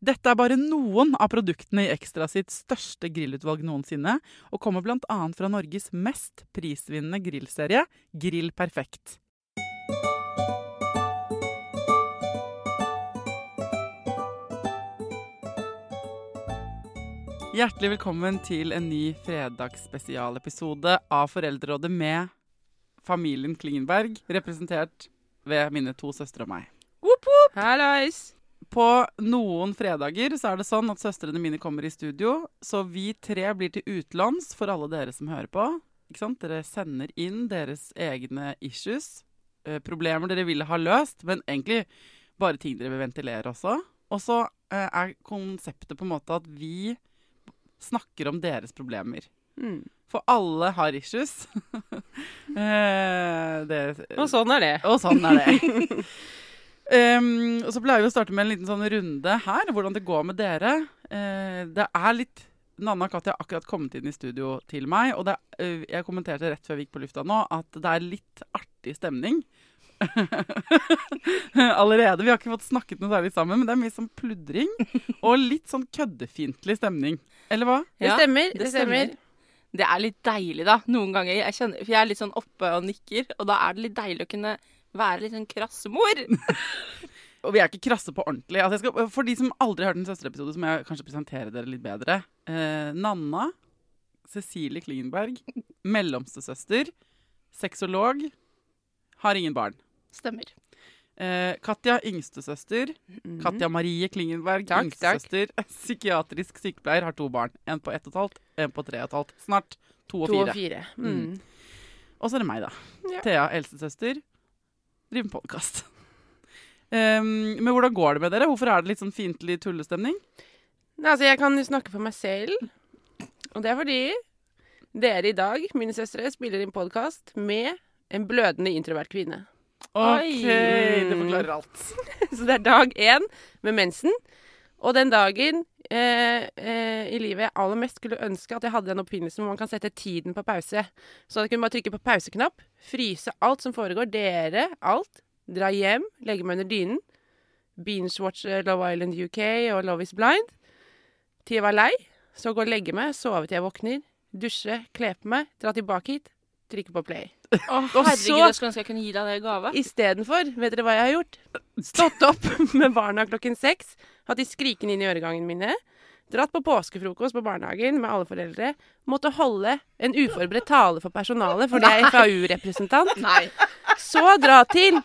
Dette er bare noen av produktene i Ekstra sitt største grillutvalg noensinne, og kommer bl.a. fra Norges mest prisvinnende grillserie, Grill Perfekt. Hjertelig velkommen til en ny fredagsspesialepisode av Foreldrerådet med familien Klingenberg, representert ved mine to søstre og meg. Whoop, whoop. Hallais. På noen fredager så er det sånn at søstrene mine kommer i studio, så vi tre blir til utlåns for alle dere som hører på. Ikke sant? Dere sender inn deres egne issues, eh, problemer dere ville ha løst, men egentlig bare ting dere vil ventilere også. Og så eh, er konseptet på en måte at vi snakker om deres problemer. Mm. For alle har issues. eh, det, Og sånn er det. og sånn er det. Um, og så pleier vi å starte med en liten sånn runde her, hvordan det går med dere. Uh, det er litt Nanna og Katja har akkurat kommet inn i studio til meg, og det, uh, jeg kommenterte rett før vi gikk på lufta nå at det er litt artig stemning. Allerede. Vi har ikke fått snakket noe særlig sammen, men det er mye sånn pludring og litt sånn køddefiendtlig stemning. Eller hva? Det stemmer. det Det stemmer. stemmer. Det er litt deilig, da. Noen ganger. Jeg kjenner, for jeg er litt sånn oppe og nikker, og da er det litt deilig å kunne være litt sånn krassemor. Og vi er ikke krasse på ordentlig. Altså jeg skal, for de som aldri har hørt en søsterepisode, så må jeg kanskje presentere dere litt bedre. Eh, Nanna Cecilie Klingenberg, mellomstesøster, sexolog, har ingen barn. Stemmer. Eh, Katja, yngstesøster. Katja Marie Klingenberg. Takk, yngstesøster. takk. Psykiatrisk sykepleier, har to barn. En på ett og et halvt, en på tre og et halvt. Snart to og To og fire. Mm. Mm. Og så er det meg, da. Ja. Thea, eldstesøster. Driver med podkast. Um, men hvordan går det med dere? Hvorfor er det litt sånn fiendtlig tullestemning? Nei, Altså, jeg kan jo snakke for meg selv. Og det er fordi dere i dag, mine søstre, spiller inn podkast med en blødende introvert kvinne. OK, Oi. det forklarer alt. Så det er dag én med mensen. Og den dagen eh, eh, i livet jeg aller mest skulle ønske at jeg hadde den oppfinnelsen hvor man kan sette tiden på pause. Så jeg kunne bare trykke på pauseknapp, fryse alt som foregår, dere, alt. Dra hjem, legge meg under dynen. Binge-watch Love Island UK og Love is Blind. Til jeg var lei. Så gå og legge meg, sove til jeg våkner. Dusje, kle på meg, dra tilbake hit, trykke på play. Oh, Og herregud, så- jeg skulle ønske jeg kunne gi deg det i gave. Istedenfor, vet dere hva jeg har gjort? Stått opp med barna klokken seks, hatt de skrikende inn i øregangene mine, dratt på påskefrokost på barnehagen med alle foreldre, måtte holde en uforberedt tale for personalet fordi jeg er FAU-representant, så dra til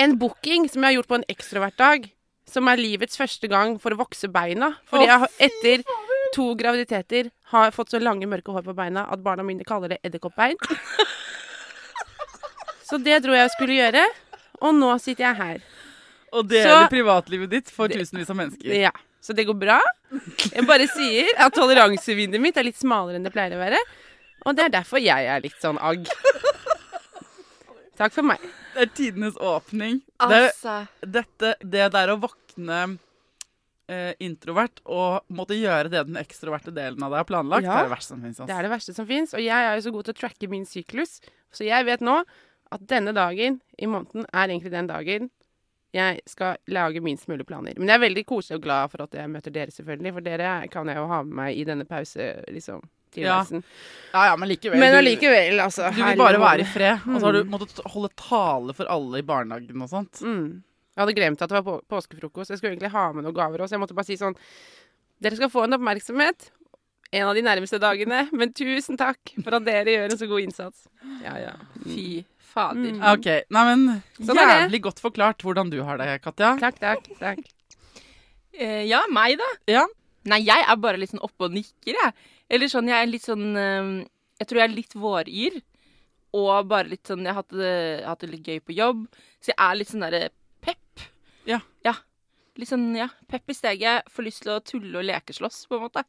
en booking som jeg har gjort på en ekstrovertdag, som er livets første gang for å vokse beina. Fordi jeg etter to graviditeter har fått så lange, mørke hår på beina at barna mine kaller det edderkoppbein. Så det dro jeg skulle gjøre, og nå sitter jeg her. Og dele Så- privatlivet ditt for tusenvis av mennesker. Ja, Så det går bra. Jeg bare sier at toleransevinduet mitt er litt smalere enn det pleier å være. Og det er derfor jeg er litt sånn agg. Takk for meg. Det er tidenes åpning. Det, Altså dette, det der å våkne eh, introvert og måtte gjøre det den ekstroverte delen av deg har planlagt, Ja. det er det verste som fins. Det er det verste som fins. Og jeg er jo så god til å tracke min syklus, så jeg vet nå at denne dagen i måneden er egentlig den dagen jeg skal lage minst mulig planer. Men jeg er veldig koselig og glad for at jeg møter dere, selvfølgelig. For dere kan jeg jo ha med meg i denne pause, liksom. Ja. Ja, ja, men likevel. Men du- altså. Du vil bare være i fred, og så har du måttet holde tale for alle i barnehagen og sånt. Mm. Jeg hadde glemt at det var på påskefrokost. Jeg skulle egentlig ha med noen gaver også. Jeg måtte bare si sånn Dere skal få en oppmerksomhet en av de nærmeste dagene, men tusen takk for at dere gjør en så god innsats. Ja, ja. Fy fader. Mm. Ok, nei, men Sånn er. Jævlig godt forklart hvordan du har det, Katja. Takk, takk, takk. Uh, ja, meg, da? Ja. Nei, jeg er bare litt sånn oppe og nikker, jeg. Eller sånn, jeg er litt sånn uh, Jeg tror jeg er litt våryr. Og bare litt sånn Jeg har hatt det, hatt det litt gøy på jobb. Så jeg er litt sånn derre pepp. Ja. Ja. Litt sånn, ja, pepp i steget. Får lyst til å tulle og lekeslåss, på en måte.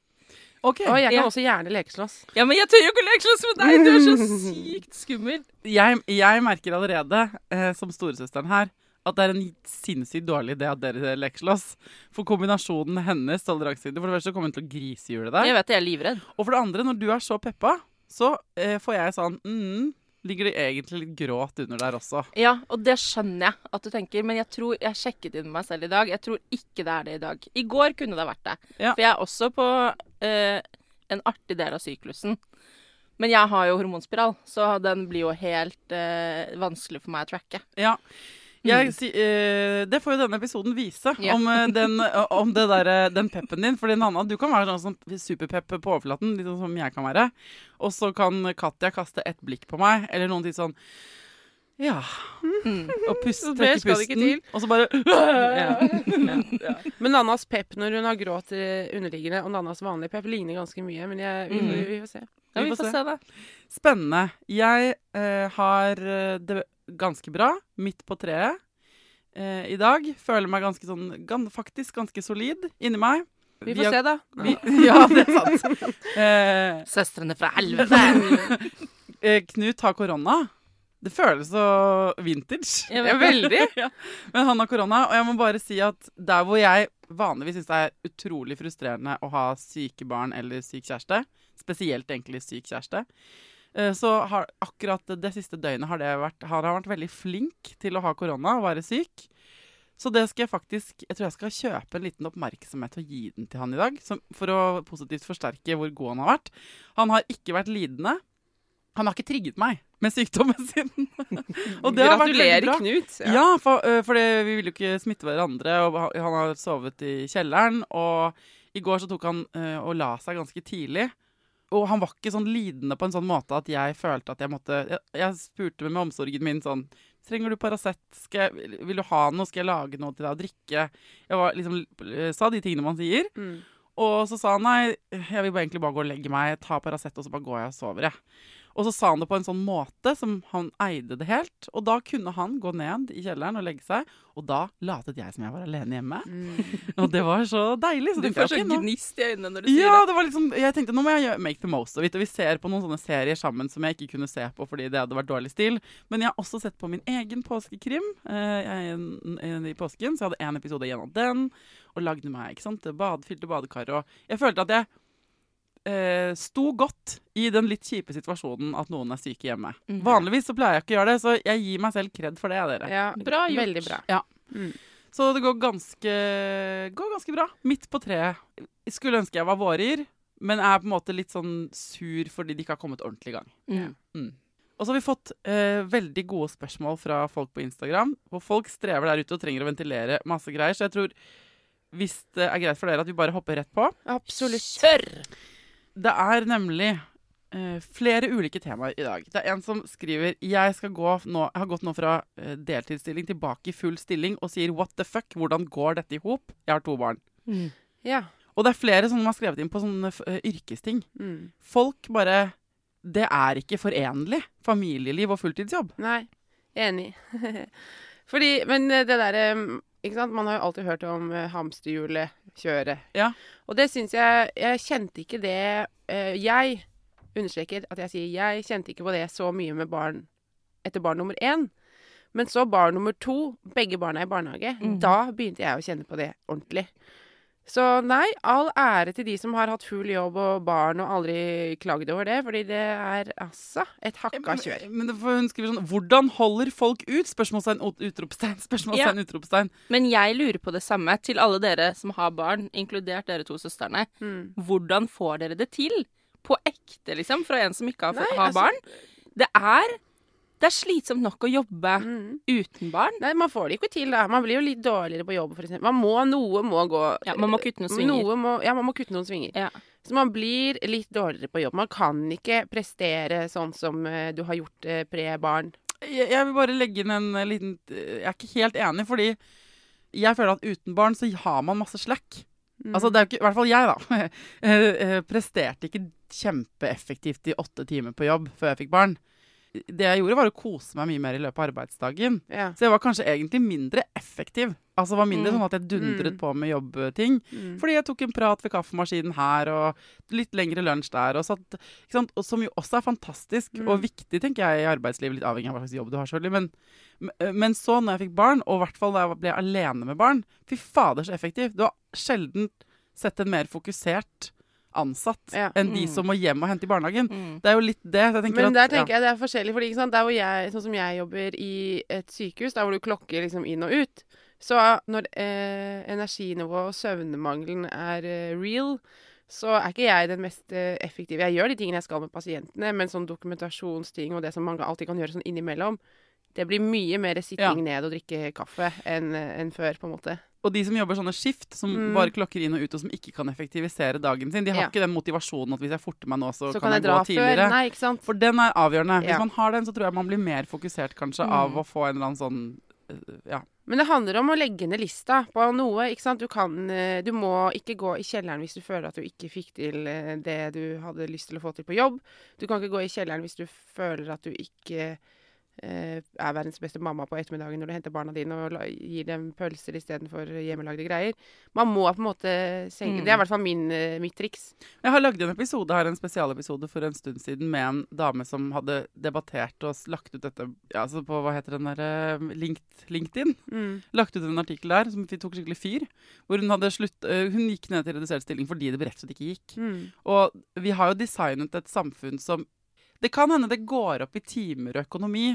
Ok. Og jeg kan Ja. også gjerne lekeslåss. Ja, men jeg tør jo ikke lekeslåss med deg! Du er så sykt skummel. Jeg, jeg merker allerede, eh, som storesøsteren her, at det er en sinnssykt dårlig idé at dere lekeslåss. For kombinasjonen hennes toleranse For det første kommer hun til å grisehjule deg. Jeg vet jeg er livredd. Og for det andre, når du er så peppa, så eh, får jeg sånn mm, Ligger det egentlig litt gråt under der også? Ja, og det skjønner jeg at du tenker, men jeg tror jeg sjekket inn meg selv i dag. Jeg tror ikke det er det i dag. I går kunne det vært det. Ja. For jeg er også på eh, en artig del av syklusen. Men jeg har jo hormonspiral, så den blir jo helt eh, vanskelig for meg å tracke. Ja. Jeg, eh, det får jo denne episoden vise, yeah. om, eh, den, eh, om det der, den peppen din. Fordi Nanna, du kan være sånn som superpepp på overflaten, litt sånn som jeg kan være. Og så kan Katja kaste et blikk på meg, eller noen ting sånn Ja. Mm. Og pust, trekke pusten. Og så bare Ja. Men Nannas pep når hun har gråt eh, underliggende, og Nannas vanlige pep ligner ganske mye. Men jeg, vi, Mm. vi får se. Ja, vi får se. Spennende. Jeg uh, har det ganske bra, midt på treet eh, i dag. Føler meg ganske sånn, gan, faktisk ganske solid inni meg. Vi har- får se, da. Vi, ja, det er sant. Eh, Søstrene fra helvete. eh, Knut har korona. Det føles så vintage. Ja, veldig. ja. Men han har korona, og jeg må bare si at der hvor jeg vanligvis syns det er utrolig frustrerende å ha syke barn eller syk kjæreste, spesielt egentlig syk kjæreste, eh, så har akkurat det siste døgnet har, det vært, har han vært veldig flink til å ha korona og være syk. Så det skal jeg faktisk Jeg tror jeg skal kjøpe en liten oppmerksomhet og gi den til han i dag. Som, for å positivt forsterke hvor god han har vært. Han har ikke vært lidende. Han har ikke trigget meg med sykdommen sin. og det har vært veldig Gratulerer, bra. Knut. Ja, for, øh, for det, vi vil jo ikke smitte hverandre, og han har sovet i kjelleren. Og i går så tok han øh, og la seg ganske tidlig. Og han var ikke sånn lidende på en sånn måte at jeg følte at jeg måtte Jeg, jeg spurte med omsorgen min sånn Trenger du Paracet? Vil du ha noe? Skal jeg lage noe til deg å drikke? Jeg var, liksom, sa de tingene man sier. Mm. Og så sa han nei, jeg vil bare egentlig bare gå og legge meg, ta Paracet, og så bare går jeg og sover, jeg. Og så sa han det på en sånn måte som han eide det helt. Og da kunne han gå ned i kjelleren og legge seg, og da latet jeg som jeg var alene hjemme. Og det var så deilig. Så Du får jeg, så ok, nå- gnist i øynene når du sier ja, det. det var liksom, jeg tenkte nå må jeg make the most of it. Og vi ser på noen sånne serier sammen som jeg ikke kunne se på fordi det hadde vært dårlig stil. Men jeg har også sett på min egen påskekrim eh, jeg, i påsken. Så jeg hadde én episode igjen av den og lagde meg ikke sant, bad, fylte badekar. Og jeg følte at jeg eh, sto godt i den litt kjipe situasjonen at noen er syke hjemme. Mhm. Vanligvis så pleier jeg ikke å gjøre det, så jeg gir meg selv kred for det, dere. Ja, Bra gjort. Veldig bra. Så det går ganske, går ganske bra. Midt på treet. Jeg skulle ønske jeg var vårer, men er på en måte litt sånn sur fordi de ikke har kommet ordentlig i gang. Mm. Mm. Og så har vi fått eh, veldig gode spørsmål fra folk på Instagram. Hvor folk strever der ute og trenger å ventilere masse greier. Så jeg tror, hvis det er greit for dere, at vi bare hopper rett på. Absolutt. Kjør! Det er nemlig uh, flere ulike temaer i dag. Det er en som skriver jeg, skal gå nå, jeg har gått nå fra uh, deltidsstilling tilbake i full stilling og sier what the fuck, hvordan går dette i hop? Jeg har to barn. Ja. Og det er flere som har skrevet inn på sånne uh, yrkesting. Mm. Folk bare Det er ikke forenlig. Familieliv og fulltidsjobb. Nei, enig. Fordi, men det derre Ikke sant, man har jo alltid hørt om uh, hamsterhjulet, kjøret. Ja. Og det syns jeg Jeg kjente ikke det uh, Jeg understreker at jeg sier jeg kjente ikke på det så mye med barn etter barn nummer én. Men så barn nummer to, begge barna i barnehage, Mm. da begynte jeg å kjenne på det ordentlig. Så nei, all ære til de som har hatt full jobb og barn og aldri klagd over det, fordi det er altså et hakka kjør. Men men hun skriver sånn Hvordan holder folk ut? Spørsmålstegn, ut- utropstegn, spørsmålstegn, utropstegn. Men jeg lurer på det samme til alle dere som har barn, inkludert dere to søstrene. Mm. Hvordan får dere det til? På ekte, liksom, fra en som ikke har, Nei, har altså- barn? Det er, det er slitsomt nok å jobbe Mm. uten barn. Nei, man får det ikke til, da. Man blir jo litt dårligere på jobb, for eksempel. Man må, noe må gå Ja, man må kutte noen svinger. Noe må, ja, man må kutte noen svinger. Ja. Så man blir litt dårligere på jobb. Man kan ikke prestere sånn som eh, du har gjort eh, pre-barn. Jeg, jeg vil bare legge inn en eh, liten Jeg er ikke helt enig, fordi jeg føler at uten barn så har man masse slack. Mm. Altså, det er jo ikke, I hvert fall jeg, da. eh, eh, presterte ikke kjempeeffektivt i åtte timer på jobb før jeg fikk barn. Det jeg gjorde, var å kose meg mye mer i løpet av arbeidsdagen. Ja. Så jeg var kanskje egentlig mindre effektiv. Altså var mindre Mm. sånn at jeg dundret Mm. på med jobbting. Mm. Fordi jeg tok en prat ved kaffemaskinen her, og litt lengre lunsj der. Og, satt, Som jo også er fantastisk Mm. og viktig tenker jeg i arbeidslivet, litt avhengig av hva slags jobb du har. selvfølgelig, Men, men så, når jeg fikk barn, og i hvert fall da jeg ble alene med barn Fy fader, så effektiv. Du har sjelden sett en mer fokusert ansatt Ja. enn de Mm. som må hjem og hente i barnehagen. Mm. Det er jo litt det. Men der at, tenker jeg det er forskjellig, fordi der hvor jeg, sånn som jeg jobber i et sykehus, der hvor du klokker liksom inn og ut, så når eh, energinivået og søvnmangelen er eh, real, så er ikke jeg den mest eh, effektive. Jeg gjør de tingene jeg skal med pasientene, men sånn dokumentasjonsting og det som mange alltid kan gjøre sånn innimellom, det blir mye mer sitting Ja. ned og drikke kaffe enn eh, enn før, på en måte. Og de som jobber sånne skift, som Mm. bare klokker inn og ut, og som ikke kan effektivisere dagen sin, de har Ja. ikke den motivasjonen at hvis jeg forter meg nå, så, Så kan, kan jeg jeg dra gå tidligere. Nei? For den er avgjørende. Hvis man har den, så tror jeg man blir mer fokusert kanskje Mm. av å få en eller annen sånn øh, Ja. Men det handler om å legge ned lista på noe. ikke sant? Du, kan, eh, du må ikke gå i kjelleren hvis du føler at du ikke fikk til eh, det du hadde lyst til å få til på jobb. Du kan ikke gå i kjelleren hvis du føler at du ikke eh, er verdens beste mamma på ettermiddagen når du henter barna dine og gir dem pølser istedenfor hjemmelagde greier. Man må på en måte senke Mm. Det er i hvert fall min, eh, mitt triks. Jeg har lagd en episode her, en spesialepisode for en stund siden med en dame som hadde debattert og lagt ut dette ja, altså på hva heter den derre LinkedIn? Mm. Lagt ut en artikkel der som vi tok skikkelig fyr. Hvor hun hadde slutt, hun gikk ned til redusert stilling fordi det rett og slett ikke gikk. Mm. Og vi har jo designet et samfunn som Det kan hende det går opp i timer og økonomi,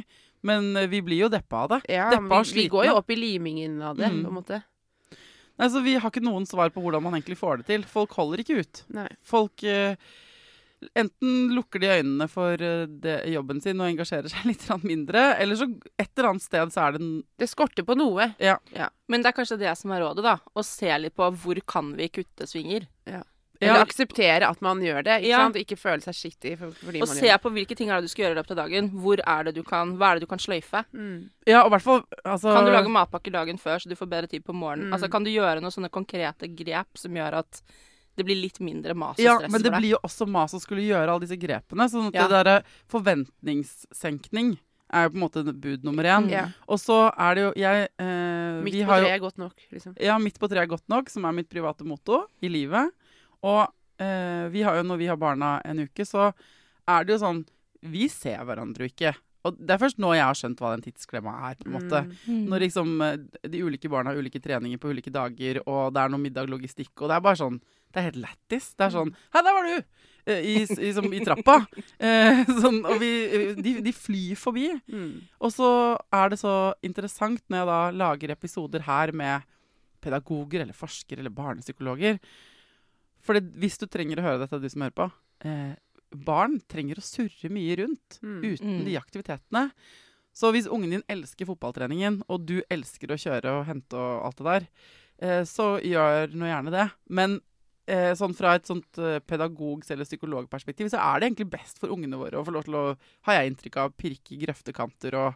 men eh, vi blir jo deppa av det. Ja, Deppa men vi, vi går jo opp i limingen av det, Mm. på en måte. Nei, så Vi har ikke noen svar på hvordan man egentlig får det til. Folk holder ikke ut. Nei. Folk eh, enten lukker de øynene for eh, det, jobben sin og engasjerer seg litt mindre, eller så et eller annet sted så er det en Det skorter på noe. Ja. Men det er kanskje det som er rådet, da. Å se litt på hvor kan vi kutte svinger. Eller Ja. akseptere at man gjør det. Ikke Ja. sant? Ikke føle seg skittig for, fordi Og man se gjør det. på hvilke ting er det du skal gjøre i løpet av dagen. Hvor er det du kan, Hva er det du kan sløyfe? Mm. Ja, og hvert altså, Kan du lage matpakker dagen før, så du får bedre tid på morgenen? Mm. Altså, kan du gjøre noen sånne konkrete grep som gjør at det blir litt mindre mas og Ja, stress men det blir jo også mas å skulle gjøre alle disse grepene. Sånn at Ja. det derre forventningssenkning er jo på en måte bud nummer én. Ja. Og så er det jo Jeg eh, Midt vi på treet er godt nok, liksom. Ja, midt på treet er godt nok, som er mitt private motto i livet. Og eh, vi har jo, når vi har barna en uke, så er det jo sånn Vi ser hverandre jo ikke. Og det er først nå jeg har skjønt hva den tidsklemma er, på en måte. Mm. Mm. Når liksom eh, de ulike barna har ulike treninger på ulike dager, og det er noe middaglogistikk, og det er bare sånn Det er helt lættis. Det er sånn Hei, der var du! Eh, I, i, som, i trappa. Eh, sånn, og vi de, de flyr forbi. Mm. Og så er det så interessant når jeg da lager episoder her med pedagoger eller forskere eller barnepsykologer. For hvis du trenger å høre dette, du som hører på eh, Barn trenger å surre mye rundt Mm. uten Mm. de aktivitetene. Så hvis ungen din elsker fotballtreningen, og du elsker å kjøre og hente og alt det der, eh, så gjør nå gjerne det. Men sånn fra et sånt eh, pedagogs- eller psykologperspektiv, så er det egentlig best for ungene våre å få lov til å, har jeg inntrykk av, pirke i grøftekanter og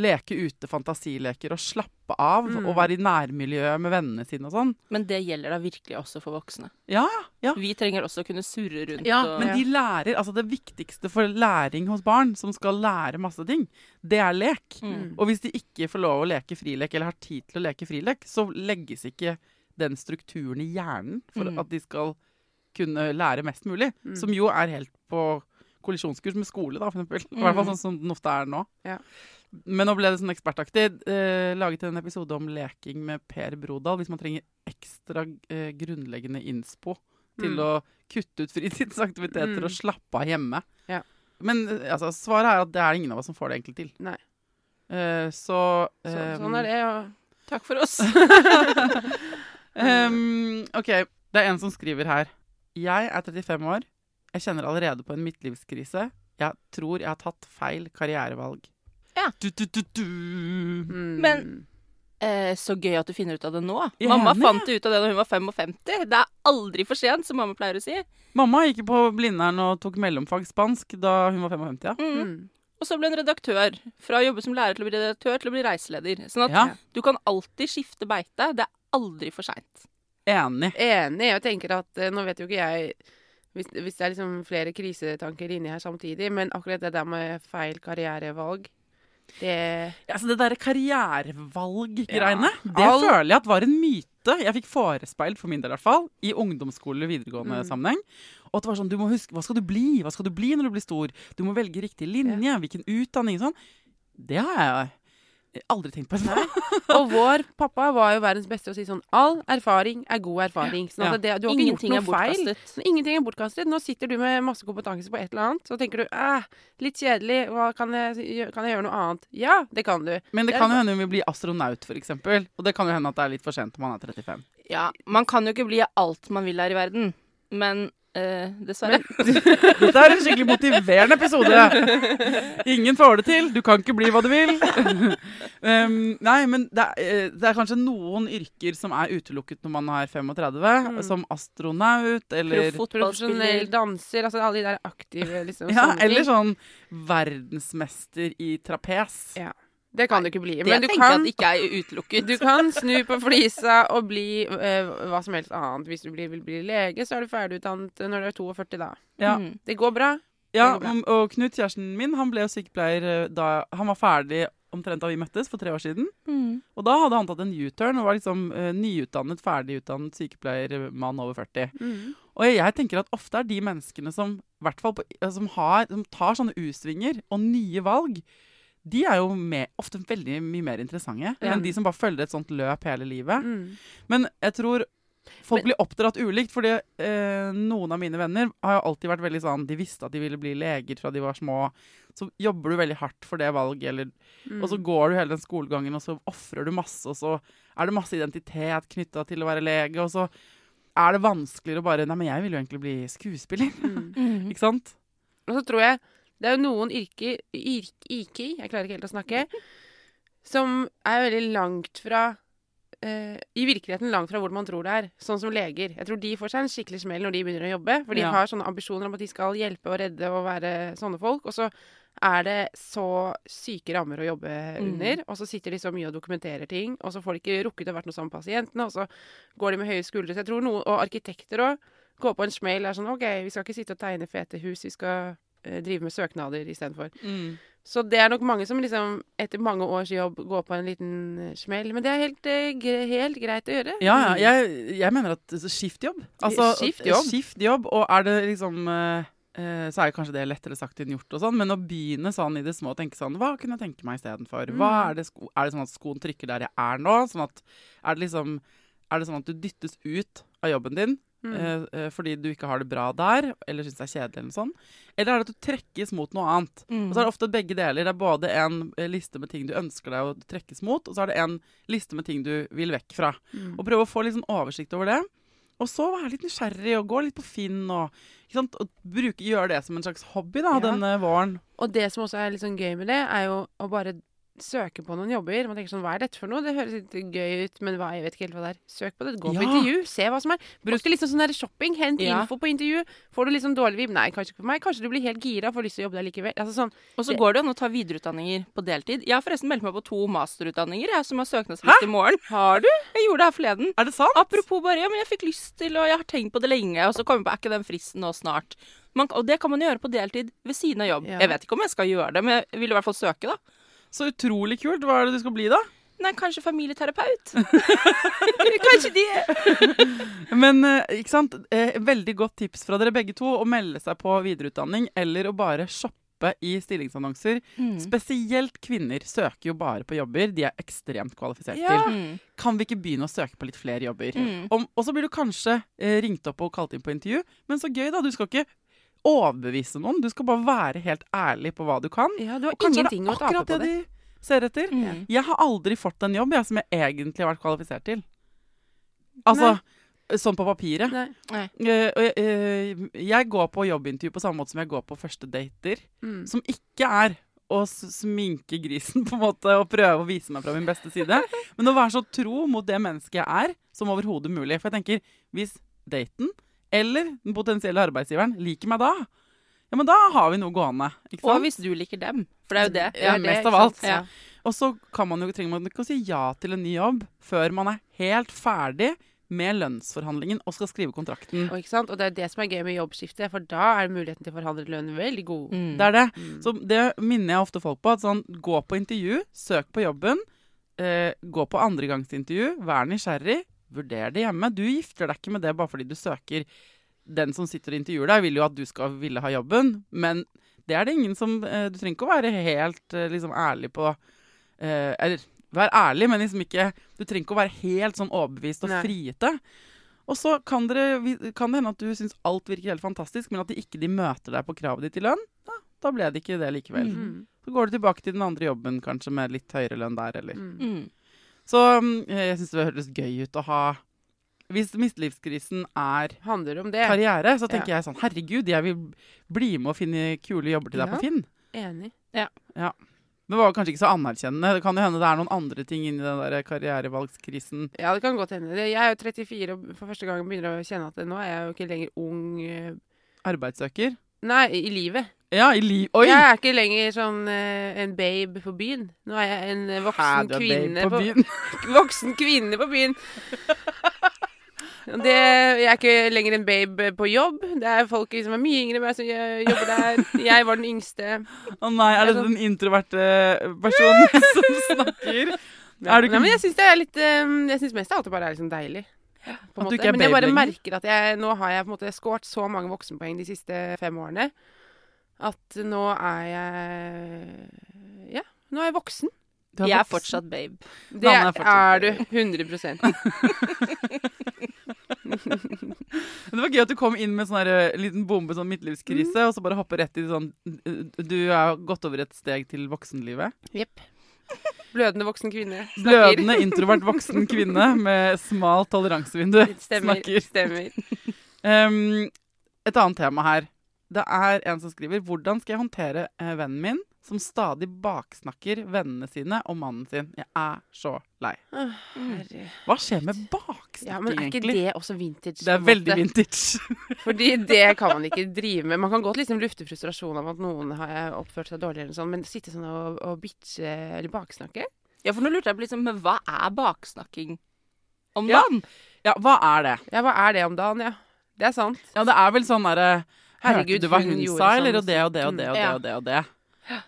leke ute fantasileker og slappe av Mm. og være i nærmiljøet med vennene sine og sånn. Men det gjelder da virkelig også for voksne. Ja, ja. Vi trenger også å kunne surre rundt Ja, og men de lærer, altså det viktigste for læring hos barn, som skal lære masse ting, det er lek. Mm. Og hvis de ikke får lov å leke frilek, eller har tid til å leke frilek, så legges ikke den strukturen i hjernen for Mm. at de skal kunne lære mest mulig. Mm. Som jo er helt på kollisjonskurs med skole, da, for eksempel. I hvert fall sånn som den ofte er nå. Ja. Men nå ble det sånn ekspertaktig. Eh, laget en episode om leking med Per Brodal, hvis man trenger ekstra eh, grunnleggende innspo til Mm. å kutte ut fritidsaktiviteter Mm. og slappe av hjemme. Ja. Men eh, altså, svaret er at det er ingen av oss som får det egentlig til. Nei. Eh, så, Så, eh, sånn er det, og takk for oss. Ehm, OK, det er en som skriver her. Jeg er 35 år. Jeg kjenner allerede på en midtlivskrise. Jeg tror jeg har tatt feil karrierevalg. Ja. Du, du, du, du. Mm. Men- Eh, så gøy at du finner ut av det nå. Jeg Mamma enig. fant ut av det da hun var 55. Det er aldri for sent, som mamma pleier å si. Mamma gikk på Blindern og tok mellomfag spansk da hun var 55. Ja. Mm. Mm. Og så ble hun redaktør. Fra å jobbe som lærer til å bli redaktør til å bli reiseleder. Sånn at Ja. du kan alltid skifte beite. Det er aldri for seint. Enig. Enig. Jeg tenker at eh, Nå vet jo ikke jeg hvis, hvis det er liksom flere krisetanker inni her samtidig, men akkurat det der med feil karrierevalg, det Altså det derre karrierevalg-greiene, Ja. det All- føler jeg at var en myte jeg fikk forespeilt, for min del i hvert fall, i ungdomsskole videregående Mm. sammenheng. Og at det var sånn, du må huske, hva skal du bli? Hva skal du bli når du blir stor? Du må velge riktig linje, hvilken utdanning, sånn. Det har jeg aldri tenkt på. det. Og vår pappa var jo verdens beste å si sånn All erfaring er god erfaring. Sånn at det, du har ikke gjort Ingenting er noe feil. Så Ingenting er bortkastet. Nå sitter du med masse kompetanse på et eller annet, så tenker du æh, litt kjedelig, hva kan jeg, kan jeg gjøre noe annet? Ja, det kan du. Men det Det kan jo hende hun vil bli astronaut, for eksempel. Og det kan jo hende at det er litt for sent om man er 35. Ja, man kan jo ikke bli alt man vil her i verden. Men eh, dessverre. Dette er en skikkelig motiverende episode. Ingen får det til. Du kan ikke bli hva du vil. um, nei, men det er, eh, det er kanskje noen yrker som er utelukket når man er 35. Mm. Som astronaut eller fotballspiller. danser, altså alle de der aktive liksom. ja, sånne eller sånn verdensmester i trapes. Ja. Det kan du ikke bli. Det Men du tenker kan, jeg at ikke er utelukket. du kan snu på flisa og bli uh, hva som helst annet. Hvis du blir, vil bli lege, så er du ferdigutdannet når du er 42 da. Ja, Mm. Det går bra. ja går bra. og- og Knut, kjæresten min, han ble jo sykepleier eh, da han var ferdig omtrent da vi møttes for tre år siden. Mm. Og da hadde han tatt en U-turn og var liksom uh, nyutdannet, ferdigutdannet sykepleiermann over 40. Mm. Og jeg tenker at ofte er de menneskene som, i hvert fall på, som, har, som tar sånne U-svinger og nye valg, de er jo med, ofte veldig mye mer interessante Ja. enn de som bare følger et sånt løp hele livet. Mm. Men jeg tror folk Men- blir oppdratt ulikt, fordi eh, noen av mine venner har jo alltid vært veldig sånn De visste at de ville bli leger fra de var små. Så jobber du veldig hardt for det valget, eller Mm. og så går du hele den skolegangen, og så ofrer du masse, og så er det masse identitet knytta til å være lege, og så er det vanskeligere å bare Nei, men jeg vil jo egentlig bli skuespiller. Mm. Mm. Ikke sant? Og så tror jeg det er jo noen yrker yrk, Iki, jeg klarer ikke helt å snakke, som er veldig langt fra Uh, I virkeligheten langt fra hvor man tror det er. Sånn som leger. Jeg tror de får seg en skikkelig smell når de begynner å jobbe. For de Ja. har sånne ambisjoner om at de skal hjelpe og redde og være sånne folk. Og så er det så syke rammer å jobbe Mm. under. Og så sitter de så mye og dokumenterer ting, og så får de ikke rukket å vært noe sammen med pasientene, og så går de med høye skuldre. Så jeg tror noen, Og arkitekter òg går på en smell. Er sånn OK, vi skal ikke sitte og tegne fete hus, vi skal drive med søknader istedenfor. Så det er nok mange som liksom etter mange års jobb går på en liten eh, smell. Men det er helt, eh, helt greit å gjøre. Ja, ja. Jeg, jeg mener at skift jobb. Altså, Skift jobb. Skift jobb, og er det liksom eh, eh, så er det kanskje det lettere sagt enn gjort, og sånn, men å begynne sånn i det små og tenke sånn Hva kunne jeg tenke meg istedenfor? Mm. er det, sko er det sånn at skoen trykker der jeg er nå? Sånn at, er, det liksom, er det sånn at du dyttes ut av jobben din Mm. eh, eh, fordi du ikke har det bra der, eller syns det er kjedelig, eller sånt? Eller er det at du trekkes mot noe annet? Mm. Og så er det ofte begge deler. Det er både en eh, liste med ting du ønsker deg å trekkes mot, og så er det en liste med ting du vil vekk fra. Mm. Og prøve å få litt sånn oversikt over det. Og så være litt nysgjerrig og gå litt på Finn og, ikke sant? og bruke, gjøre det som en slags hobby da, Ja. denne våren. Og det som også er litt sånn gøy med det, er jo å bare søke på noen jobber. Man tenker sånn, hva er dette for noe? Det høres litt gøy ut, men hva, jeg vet ikke helt hva det er. Søk på det, gå på Ja. intervju, se hva som er. Bruk det litt sånn der shopping, hent Ja. info på intervju. Får du sånn dårlig vib? Nei, kanskje ikke for meg. Kanskje du blir helt gira og får lyst til å jobbe der likevel. Altså sånn, Og så går det an å ta videreutdanninger på deltid. Jeg har forresten meldt meg på to masterutdanninger jeg, som har søknadsliste i morgen. Har du? Jeg gjorde det her forleden. Er det sant? Apropos bare, ja, men jeg fikk lyst til, og jeg har tenkt på det lenge, og så kommer jeg på, er ikke den fristen nå snart? Man, og det kan man gjøre på deltid ved siden av jobb. Ja. Jeg vet ikke om jeg skal gjøre det, men jeg vil i hvert fall søke, da. Så utrolig kult. Hva er det du skal bli, da? Nei, kanskje familieterapeut. kanskje det. Men eh, ikke sant? Eh, veldig godt tips fra dere begge to å melde seg på videreutdanning eller å bare shoppe i stillingsannonser. Mm. Spesielt kvinner søker jo bare på jobber de er ekstremt kvalifisert Ja. til. Mm. Kan vi ikke begynne å søke på litt flere jobber? Mm. Om, og så blir du kanskje eh, ringt opp og kalt inn på intervju, men så gøy, da. Du skal ikke overbevise noen, du skal bare være helt ærlig på hva du kan. Ja, du har Og er ingenting å tape på det det. de ser etter. Mm. Jeg har aldri fått en jobb jeg, som jeg egentlig har vært kvalifisert til. Altså sånn på papiret. Nei. Nei. og jeg, eh, jeg går på jobbintervju på samme måte som jeg går på første dater. Mm. Som ikke er å sminke grisen på en måte og prøve å vise meg fra min beste side. Men å være så tro mot det mennesket jeg er, som overhodet mulig. For jeg tenker, hvis daten eller den potensielle arbeidsgiveren liker meg da, ja, men da har vi noe gående. Ikke Og hvis du liker dem. For det er jo det. Ja, det, mest av alt. Ja. Og så kan man jo, trenger man ikke å si ja til en ny jobb før man er helt ferdig med lønnsforhandlingen og skal skrive kontrakten. Og, ikke sant? og det er det som er gøy med jobbskifte, for da er muligheten til å forhandle lønn veldig god. Mm. Det er det. Mm. Så det minner jeg ofte folk på. At sånn, gå på intervju, søk på jobben. Eh, gå på andregangsintervju, vær nysgjerrig. Vurder det hjemme. Du gifter deg ikke med det bare fordi du søker. Den som sitter og intervjuer deg, vil jo at du skal ville ha jobben, men det er det ingen som eh, Du trenger ikke å være helt eh, liksom ærlig på eh, Eller vær ærlig, men liksom ikke Du trenger ikke å være helt sånn overbevist og Nei. friete. Og så kan, dere, kan det hende at du syns alt virker helt fantastisk, men at de ikke de møter deg på kravet ditt i lønn. Da, da ble det ikke det likevel. Mm. Så går du tilbake til den andre jobben, kanskje med litt høyere lønn der, eller Mm. Så mm, jeg syns det høres gøy ut å ha Hvis mistelivskrisen er Handler om det. karriere, så tenker jeg sånn Herregud, jeg vil bli med og finne kule jobber til deg Ja. på Finn. Enig. Men det var kanskje ikke så anerkjennende. Det kan jo hende det er noen andre ting inni den der karrierevalgskrisen. Ja, det kan godt hende. Jeg er jo 34 og for første gang begynner å kjenne at nå er jeg jo ikke lenger ung eh, Arbeidssøker. Nei, i livet. Ja, i liv... Oi! Jeg er ikke lenger sånn eh, en babe på byen. Nå er jeg en voksen Hæ, du er kvinne babe på, byen. voksen kvinne på byen. Det, jeg er ikke lenger en babe på jobb. Det er folk som er mye yngre enn meg som gjør- jobber der. Jeg var den yngste. Å nei, er det den introverte personen som snakker? Er du ikke- Nei, men jeg syns det er litt eh, Jeg syns mest av alt det bare er liksom deilig. På en At du måte. ikke er Men jeg babe bare lenger? merker at jeg, nå har jeg på en måte skåret så mange voksenpoeng de siste fem årene at nå er jeg Ja, nå er jeg voksen. Du er Jeg er fortsatt babe. Det er, er fortsatt du. Men 100 Det var gøy at du kom inn med sånn eh, liten bombe, sånn midtlivskrise, Mm. og så bare hoppe rett i sånn Du er gått over et steg til voksenlivet. Jepp. Blødende voksen kvinne. Snakker. Blødende, introvert voksen kvinne med smalt toleransevindu Stemmer. snakker. Stemmer. Um, et annet tema her. Det er en som skriver Hvordan skal jeg håndtere eh, vennen min som stadig baksnakker vennene sine og mannen sin? Jeg er så lei. Herre. Hva skjer med baksnakking, Ja, men er ikke egentlig? det også vintage? Det er veldig måte? vintage. Fordi det kan man ikke drive med. Man kan godt liksom lufte frustrasjon av at noen har oppført seg dårlig, eller sånn, men sitte sånn og, og bitche eller baksnakke Ja, for nå lurte jeg på liksom, men hva er baksnakking om Ja. dagen? Ja, hva er det? Ja, hva er det om dagen, ja? Det er sant. Ja, det er vel sånn derre Herregud, Hørte du hva hun hun sa, sånn eller? og Og det og det og det og det og det. og det.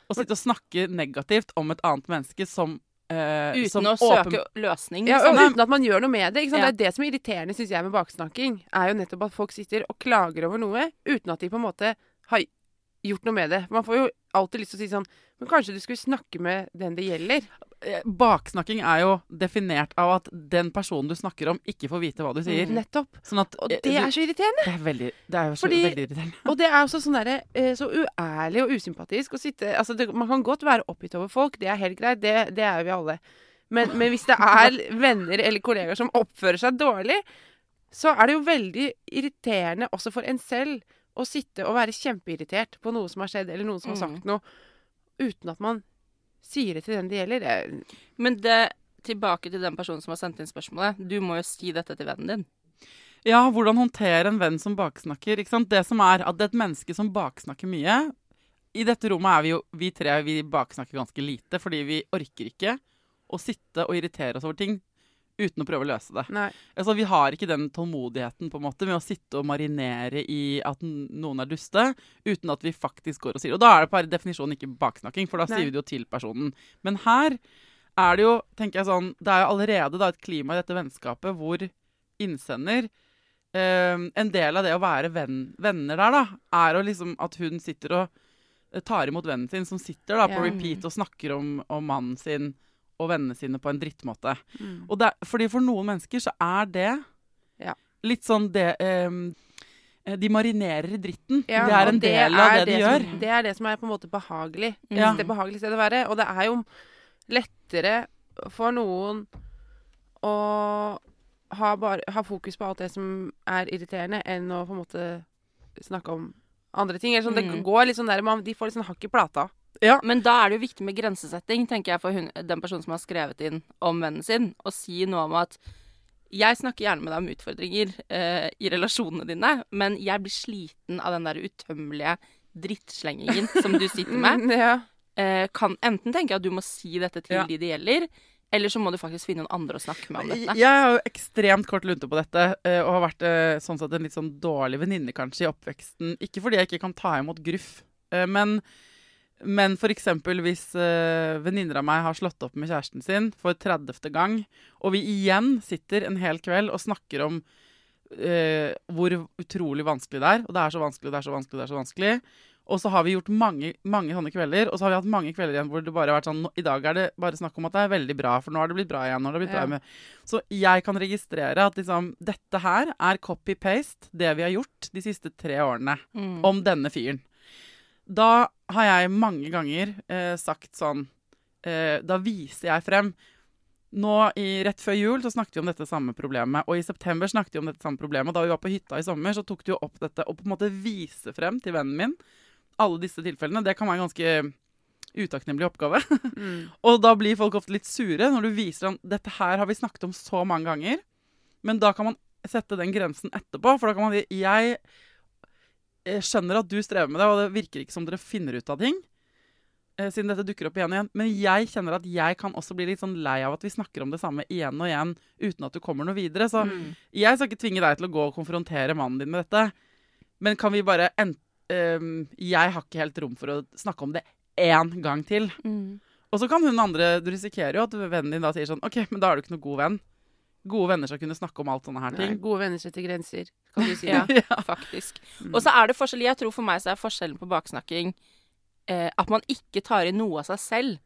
Å sitte og snakke negativt om et annet menneske som uh, Uten som å åpen- søke løsning. Ja, sånn, og uten at man gjør noe med det. Ikke sant? Ja. Det er det som er irriterende, syns jeg, med baksnakking. Er jo nettopp at folk sitter og klager over noe uten at de på en måte har gjort noe med det. Man får jo alltid lyst til å si sånn Men kanskje du skulle snakke med den det gjelder? Eh, Baksnakking er jo definert av at den personen du snakker om, ikke får vite hva du sier. Nettopp. Sånn at Og eh, det er så irriterende. det er veldig, det er jo så Fordi- veldig irriterende. Og det er også sånn derre eh, så uærlig og usympatisk å sitte Altså, det, man kan godt være oppgitt over folk, det er helt greit, det, det er vi alle. Men, men hvis det er venner eller kollegaer som oppfører seg dårlig, så er det jo veldig irriterende også for en selv å sitte og være kjempeirritert på noe som har skjedd, eller noen som har Mm. sagt noe, uten at man sier det til den det gjelder. Det, Men det, tilbake til den personen som har sendt inn spørsmålet. Du må jo si dette til vennen din. Ja, hvordan håndtere en venn som baksnakker. Ikke sant? Det som er at det er et menneske som baksnakker mye I dette rommet er vi jo vi tre vi baksnakker ganske lite, fordi vi orker ikke å sitte og irritere oss over ting uten å prøve å løse det. Altså, vi har ikke den tålmodigheten på en måte med å sitte og marinere i at noen er duste, uten at vi faktisk går og sier Og da er det per definisjon ikke baksnakking, for da Nei. sier vi det jo til personen. Men her er det jo, tenker jeg sånn Det er jo allerede da et klima i dette vennskapet hvor innsender eh, En del av det å være venn, venner der, da, er jo liksom at hun sitter og eh, tar imot vennen sin, som sitter da på repeat og snakker om, om mannen sin og vennene sine på en drittmåte. Mm. Og det, er- fordi for noen mennesker så er det Ja. litt sånn det eh, De marinerer i dritten. Ja, det er en en del av det, det de som, gjør. Det er det som er på en måte behagelig. Mm. Ja. Det er behagelig stedet å være. Og det er jo lettere for noen å ha, bare, ha fokus på alt det som er irriterende, enn å på en måte snakke om andre ting. Eller sånn, Mm. Det går litt sånn der, man, De får litt sånn hakk i plata. Men da er det jo viktig med grensesetting, tenker jeg, for hun, den personen som har skrevet inn om vennen sin, å si noe om at jeg snakker gjerne med deg om utfordringer eh, i relasjonene dine, men jeg blir sliten av den der utømmelige drittslengingen som du sitter med. Mm, ja. Eh, kan enten tenke at du må si dette til Ja. de det gjelder, eller så må du faktisk finne noen andre å snakke med om dette. Jeg har jo ekstremt kort lunte på dette, eh, og har vært eh, sånn sett en litt sånn dårlig venninne kanskje i oppveksten. Ikke fordi jeg ikke kan ta imot gruff, eh, men, men eksempel hvis uh, venninner av meg har slått opp med kjæresten sin for 30. gang, og vi igjen sitter en hel kveld og snakker om uh, hvor utrolig vanskelig det er, og det er så vanskelig, det er så vanskelig, det er så vanskelig. Og så har vi gjort mange, mange sånne kvelder, og så har vi hatt mange kvelder igjen hvor det bare har vært sånn "Nå- I dag er det bare snakk om at det er veldig bra, for nå har det blitt bra igjen. Nå har det blitt bra Ja. med. Så jeg kan registrere at liksom, dette her er copy-paste, det vi har gjort de siste tre årene Mm. om denne fyren. Da har jeg mange ganger eh, sagt sånn eh, Da viser jeg frem nå i, Rett før jul så snakket vi om dette samme problemet, og i september snakket vi om dette samme problemet. Og da vi var på hytta i sommer, så tok du opp dette og på en måte vise frem til vennen min alle disse tilfellene. Det kan være en ganske utakknemlig oppgave. Mm. Og da blir folk ofte litt sure når du viser dem dette her har vi snakket om så mange ganger. Men da kan man sette den grensen etterpå, for da kan man si jeg eh, skjønner at du strever med det, og det virker ikke som dere finner ut av ting. eh, Siden dette dukker opp igjen og igjen. Men jeg kjenner at jeg kan også bli litt sånn lei av at vi snakker om det samme igjen og igjen uten at du kommer noe videre. Så Mm. jeg skal ikke tvinge deg til å gå og konfrontere mannen din med dette. Men kan vi bare en, ehm, Jeg har ikke helt rom for å snakke om det én gang til. Mm. Og så kan hun andre Du risikerer jo at vennen din da sier sånn OK, men da er du ikke noe god venn. Gode venner skal kunne snakke om alt sånne her Nei, gode venner setter grenser, kan du si. Ja, Ja. faktisk. Mm. Og så er det forskjell Jeg tror for meg så er forskjellen på baksnakking eh, at man ikke tar inn noe av seg selv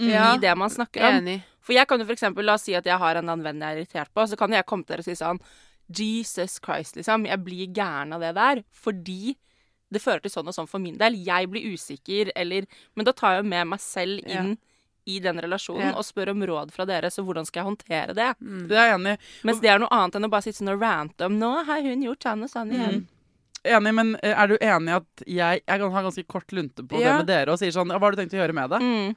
mm. i det man snakker om. Enig. For jeg kan jo for eksempel, la oss si at jeg har en annen venn jeg er irritert på, så kan jeg komme til dere og si sånn Jesus Christ, liksom. Jeg blir gæren av det der. Fordi det fører til sånn og sånn for min del. Jeg blir usikker, eller Men da tar jeg jo med meg selv Ja. I den relasjonen Ja. og spør om råd fra dere, så hvordan skal jeg håndtere det? Mm. Det er jeg enig i. Mens det er noe annet enn å bare sitte sånn og rante om Nå har hun gjort sånn og sånn igjen. Enig, men eh, er du enig i at jeg, jeg kan ha ganske kort lunte på Ja. det med dere og sier sånn Hva har du tenkt å gjøre med det? Mm.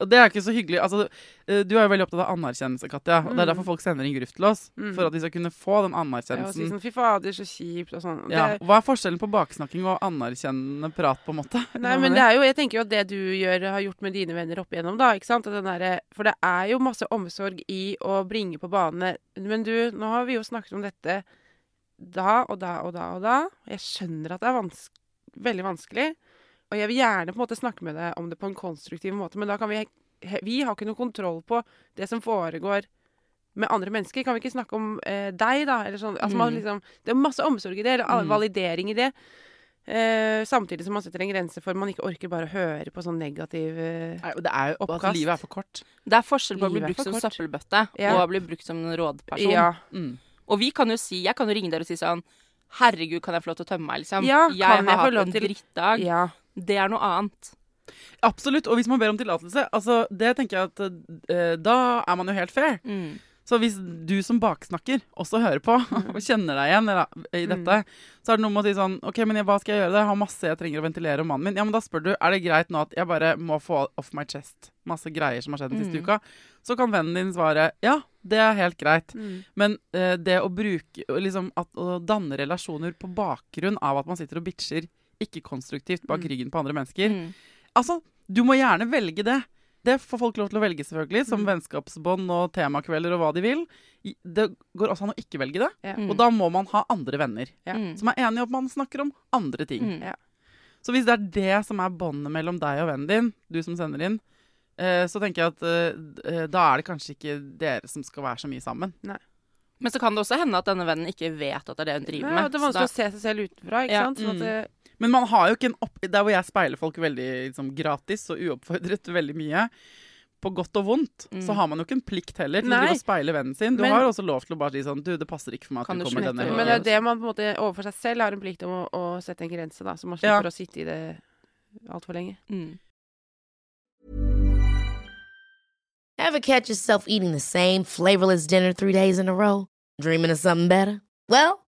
Og det er ikke så hyggelig. Altså, eh, du er jo veldig opptatt av anerkjennelse, Katja. Og det er Mm. derfor folk sender inn gruff til oss. Mm. For at de skal kunne få den anerkjennelsen. Ja, og si sånn fy fader, så kjipt og sånn. Ja. Hva er forskjellen på baksnakking og anerkjennende prat, på en måte? Nei, men det er jo, jeg tenker jo at det du gjør, har gjort med dine venner opp igjennom, da, ikke sant? At den derre- for det er jo masse omsorg i å bringe på bane Men du, nå har vi jo snakket om dette da og da og da og da. Jeg skjønner at det er vans veldig vanskelig. Og jeg vil gjerne på en måte snakke med deg om det på en konstruktiv måte, men da kan vi Vi har ikke noe kontroll på det som foregår med andre mennesker. Kan vi ikke snakke om eh, deg, da? Eller sånn. Altså, man Mm. liksom, det er masse omsorg i det, eller Mm. validering i det. Eh, samtidig som man setter en grense for man ikke orker bare å høre på sånn negativ eh, Nei, det er jo Oppkast. at livet er for kort. Det er forskjell på å bli brukt som kort. søppelbøtte Ja. og å bli brukt som en rådperson. Ja. Mm. Og vi kan jo si Jeg kan jo ringe dere og si sånn Herregud, kan jeg få lov til å tømme meg, liksom? Ja, jeg kan jeg få hatt lov en til- drittdag. ja. Det er noe annet. Absolutt. Og hvis man ber om tillatelse, altså, det tenker jeg at eh, da er man jo helt fair. Mm. Så hvis du som baksnakker også hører på og kjenner deg igjen i Mm. dette, så er det noe med å si sånn OK, men hva skal jeg gjøre? Jeg har masse jeg trenger å ventilere om mannen min. Ja, men da spør du er det greit nå at jeg bare må få off my chest masse greier som har skjedd den siste Mm. uka. Så kan vennen din svare ja, det er helt greit. Mm. Men eh, det å bruke liksom at, Å danne relasjoner på bakgrunn av at man sitter og bitcher ikke konstruktivt bak Mm. ryggen på andre mennesker Mm. Altså, du må gjerne velge det. Det får folk lov til å velge, selvfølgelig, som Mm. vennskapsbånd og temakvelder og hva de vil. Det går også an å ikke velge det. Ja. Mm. Og da må man ha andre venner Ja. Mm. som er enige om at man snakker om andre ting. Mm. Ja. Så hvis det er det som er båndet mellom deg og vennen din, du som sender inn, eh, så tenker jeg at eh, eh, da er det kanskje ikke dere som skal være så mye sammen. Men så kan det også hende at denne vennen ikke vet at det er det hun driver med. med. det er vanskelig da- å se seg selv utenfra, ikke Ja, sant? Sånn at mm. det, Men man har jo ikke en opp... Der hvor jeg speiler folk veldig liksom, gratis og uoppfordret veldig mye, på godt og vondt, Mm. så har man jo ikke en plikt heller til å speile vennen sin. Du Men- har jo også lov til å bare si sånn Du, det passer ikke for meg at du kommer denne men det er det man på en måte overfor seg selv har en plikt om å, å sette en grense, da. Så man Ja. slipper å sitte i det altfor lenge. Mm. Ever catch yourself eating the same flavorless dinner three days in a row? Dreaming of something better? Well,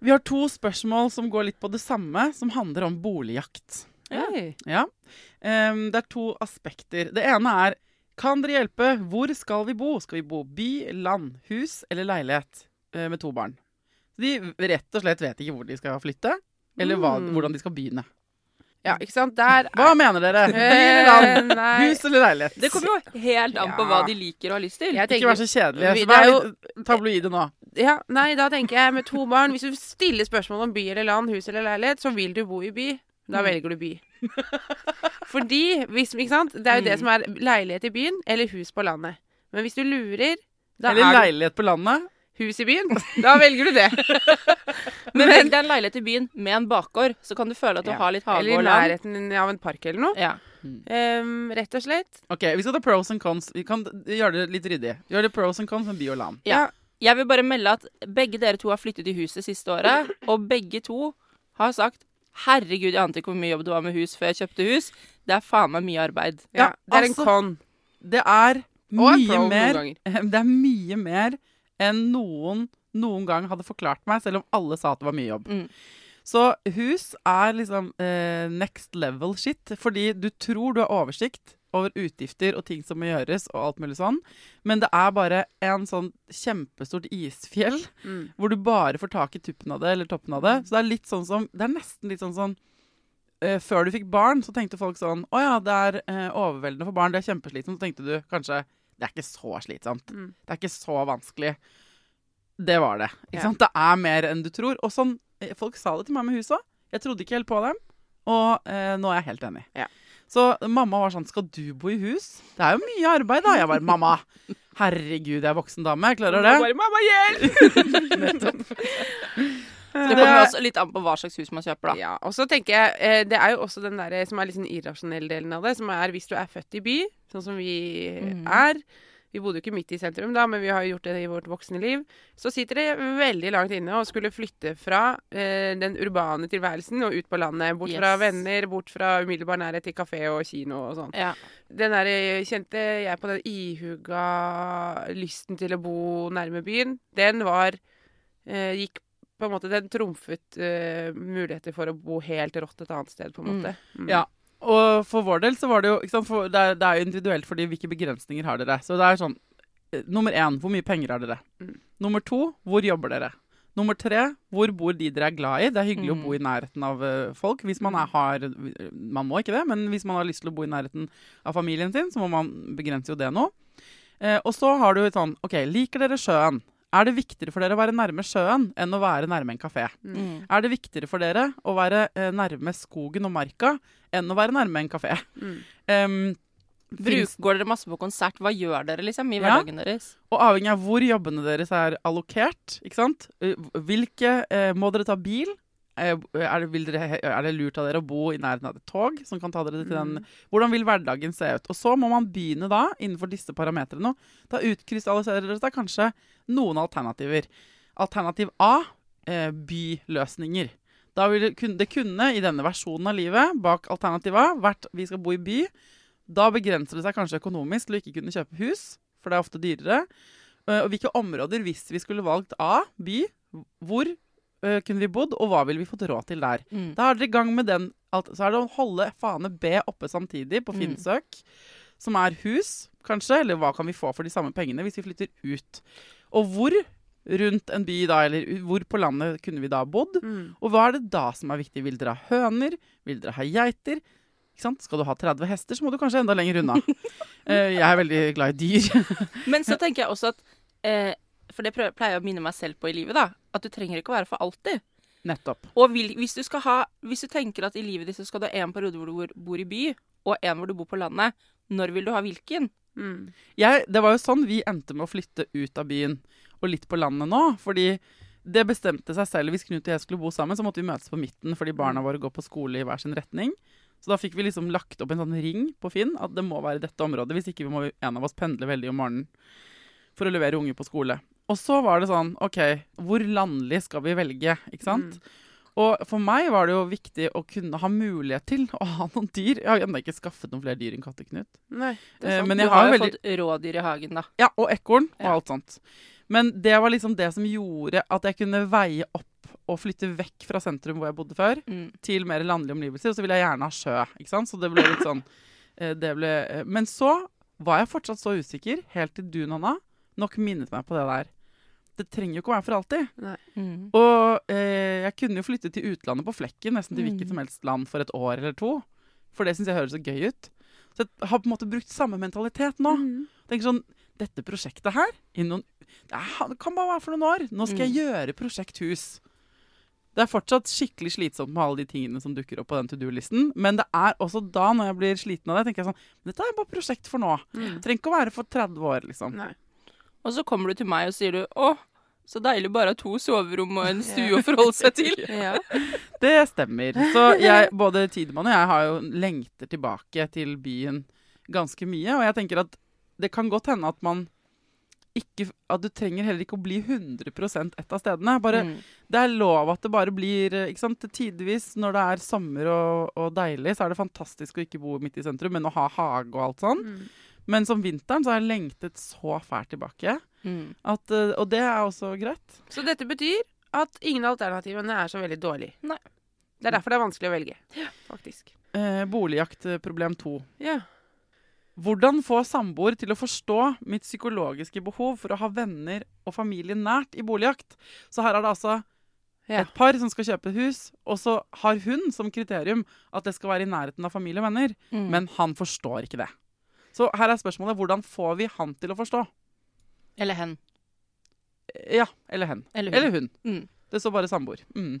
Vi har to spørsmål som går litt på det samme, som handler om boligjakt. Oi. Ja. Um, det er to aspekter. Det ene er kan dere hjelpe? Hvor skal vi bo? Skal vi bo by, land, hus eller leilighet eh, med to barn? De rett og slett vet ikke hvor de skal flytte, eller hva, Mm. hvordan de skal begynne. Ja, ikke sant. Der Hva mener dere? By Eh? Hus eller leilighet? Det kommer jo helt an på Ja. hva de liker og har lyst til. Jeg Ikke vær så kjedelig. Vi- Så er Vær jo- litt tabloide nå. Ja, nei, da tenker jeg med to barn Hvis du stiller spørsmål om by eller land, hus eller leilighet, så vil du bo i by. Da Mm. velger du by. Fordi, hvis, ikke sant Det er jo det Mm. som er leilighet i byen, eller hus på landet. Men hvis du lurer, da Eller er det leilighet på landet. Hus i byen. Da velger du det. Men velg deg en leilighet i byen med en bakgård, så kan du føle at du Ja. har litt hage Eller i og land. nærheten av en park eller noe. Ja. Um, rett og slett. Ok, Vi skal ta pros and cons. Vi kan gjøre det litt ryddig. Gjør det pros and cons med by og land. Ja. Jeg vil bare melde at begge dere to har flyttet i huset siste året, og begge to har sagt Herregud, jeg ante ikke hvor mye jobb det var med hus før jeg kjøpte hus. Det er faen meg mye arbeid. Ja, det er en altså- con. Det er mye mer. Det er mye mer enn noen noen gang hadde forklart meg, selv om alle sa at det var mye jobb. Mm. Så hus er liksom eh, next level shit, fordi du tror du har oversikt over utgifter og ting som må gjøres, og alt mulig sånn, men det er bare en sånn kjempestort isfjell Mm. hvor du bare får tak i tuppen av det, eller toppen av det. Så det er litt sånn som Det er nesten litt sånn sånn eh, Før du fikk barn, så tenkte folk sånn Å ja, det er eh, overveldende for barn, det er kjempeslitsomt. Så tenkte du kanskje Det er ikke så slitsomt. Mm. Det er ikke så vanskelig. Det var det. Ikke Ja. sant? Det er mer enn du tror. Og sånn eh, Folk sa det til meg med huset òg. Jeg trodde ikke helt på dem. Og eh, nå er jeg helt enig. Ja. Så mamma var sånn Skal du bo i hus? Det er jo mye arbeid, da. Jeg bare Mamma, herregud, jeg er voksen dame. Jeg klarer det. Bare, Mamma, hjelp! Så det kommer også litt an på hva slags hus man kjøper, da. Ja, og så tenker jeg eh, Det er jo også den der som er litt sånn irrasjonelle delen av det, som er hvis du er født i by, sånn som vi er. Vi bodde jo ikke midt i sentrum da, men vi har jo gjort det i vårt voksne liv. Så sitter det veldig langt inne å skulle flytte fra eh, den urbane tilværelsen og ut på landet. Bort fra venner, bort fra umiddelbar nærhet til kafé og kino og sånn. Ja. Den der eh, kjente jeg på den ihuga lysten til å bo nærme byen, den var eh, Gikk på en måte Den trumfet eh, muligheter for å bo helt rått et annet sted, på en måte. Mm. Ja. Og for vår del så var det jo sant, for det, er, det er jo individuelt fordi hvilke begrensninger har dere. Så det er sånn eh, Nummer én, hvor mye penger har dere? Mm. Nummer to, hvor jobber dere? Nummer tre, hvor bor de dere er glad i? Det er hyggelig å bo i nærheten av eh, folk. Hvis man er, har Man må ikke det, men hvis man har lyst til å bo i nærheten av familien sin, så må man begrense jo det nå. Eh, og så har du sånn OK, liker dere sjøen? Er det viktigere for dere å være nærme sjøen enn å være nærme en kafé? Mm. Er det viktigere for dere å være eh, nærme skogen og marka enn å være nærme en kafé? Mm. Um, Bruk, går dere masse på konsert? Hva gjør dere liksom i Ja. hverdagen deres? og avhengig av hvor jobbene deres er allokert, ikke sant? Eh, Hvilke eh, Må dere ta bil? Eh, Er det, dere, er det lurt av dere å bo i nærheten av et tog som kan ta dere til den Hvordan vil hverdagen se ut? Og så må man begynne da, innenfor disse parametrene, da utkrystalliserer det seg kanskje noen alternativer. Alternativ A eh, byløsninger. Da vil det, kunne, det kunne i denne versjonen av livet, bak alternativ A, vært vi skal bo i by. Da begrenser det seg kanskje økonomisk til å ikke kunne kjøpe hus, for det er ofte dyrere. Eh, Og hvilke områder, hvis vi skulle valgt A, by, hvor eh, kunne vi bodd, og hva ville vi fått råd til der? Mm. Da er dere i gang med den. alt- Så er det å holde fane B oppe samtidig på Mm. Finnsøk, som er hus, kanskje, eller hva kan vi få for de samme pengene hvis vi flytter ut? Og hvor rundt en by da, eller hvor på landet kunne vi da bodd? Mm. Og hva er det da som er viktig? Vil dere ha høner? Vil dere ha geiter? Skal du ha 30 hester, så må du kanskje enda lenger unna. Eh, jeg er veldig glad i dyr. Men så tenker jeg også at eh, For det pleier jeg å minne meg selv på i livet, da. At du trenger ikke å være for alltid. Nettopp. Og vil, hvis, du skal ha, hvis du tenker at i livet ditt så skal du ha en periode hvor du bor- bor i by, og en hvor du bor på landet, når vil du ha hvilken? Mm. Jeg, det var jo sånn vi endte med å flytte ut av byen og litt på landet nå. Fordi det bestemte seg selv. Hvis Knut og jeg skulle bo sammen, så måtte vi møtes på midten fordi barna våre går på skole i hver sin retning. Så da fikk vi liksom lagt opp en sånn ring på Finn at det må være dette området. Hvis ikke må en av oss pendle veldig om morgenen for å levere unge på skole. Og så var det sånn OK, hvor landlig skal vi velge? Ikke sant? Og for meg var det jo viktig å kunne ha mulighet til å ha noen dyr. Jeg har ennå ikke skaffet noen flere dyr enn katt Knut. Nei, det Eh, er sant. men Du har jo veldig fått rådyr i hagen, da. ja, og ekorn og Ja. alt sånt. Men det var liksom det som gjorde at jeg kunne veie opp og flytte vekk fra sentrum hvor jeg bodde før, Mm. til mer landlige omgivelser. Og så ville jeg gjerne ha sjø, ikke sant. Så det ble litt sånn eh, det ble, eh, Men så var jeg fortsatt så usikker, helt til du, Nanna, nok minnet meg på det der. Det trenger jo ikke å være for alltid. Mm. Og eh, jeg kunne jo flytte til utlandet på flekken, nesten til Mm. hvilket som helst land for et år eller to. For det syns jeg høres så gøy ut. Så jeg har på en måte brukt samme mentalitet nå. Mm. Tenker sånn, Dette prosjektet her i noen, det, kan bare være for noen år. Nå skal jeg gjøre prosjekthus. Det er fortsatt skikkelig slitsomt med alle de tingene som dukker opp på den to do-listen. Men det er også da, når jeg blir sliten av det, tenker jeg sånn dette er bare prosjekt for nå. Det trenger ikke å være for 30 år, liksom. Nei. Og så kommer du til meg og sier du å, så deilig bare ha to soverom og en stue å forholde seg til. Ja. Det stemmer. Så jeg, både Tidemann og jeg har jo lengter tilbake til byen ganske mye. Og jeg tenker at det kan godt hende at man ikke At du trenger heller ikke å bli 100% ett av stedene. Bare, Mm. Det er lov at det bare blir ikke sant? Tidvis, når det er sommer og, og deilig, så er det fantastisk å ikke bo midt i sentrum, men å ha hage og alt sånn. Men som vinteren så har jeg lengtet så fælt tilbake. Mm. At, eh, og det er også greit. Så dette betyr at ingen av alternativene er så veldig dårlige. Nei. Det er derfor det er vanskelig å velge, ja. faktisk. Eh, Boligjaktproblem to. Ja. Hvordan få samboer til å forstå mitt psykologiske behov for å ha venner og familie nært i boligjakt. Så her er det altså Ja. et par som skal kjøpe hus, og så har hun som kriterium at det skal være i nærheten av familie og venner. Mm. Men han forstår ikke det. Så her er spørsmålet hvordan får vi han til å forstå? Eller hen. Ja, eller hen. Eller hun. Eller hun. Mm. Det står bare samboer. Mm.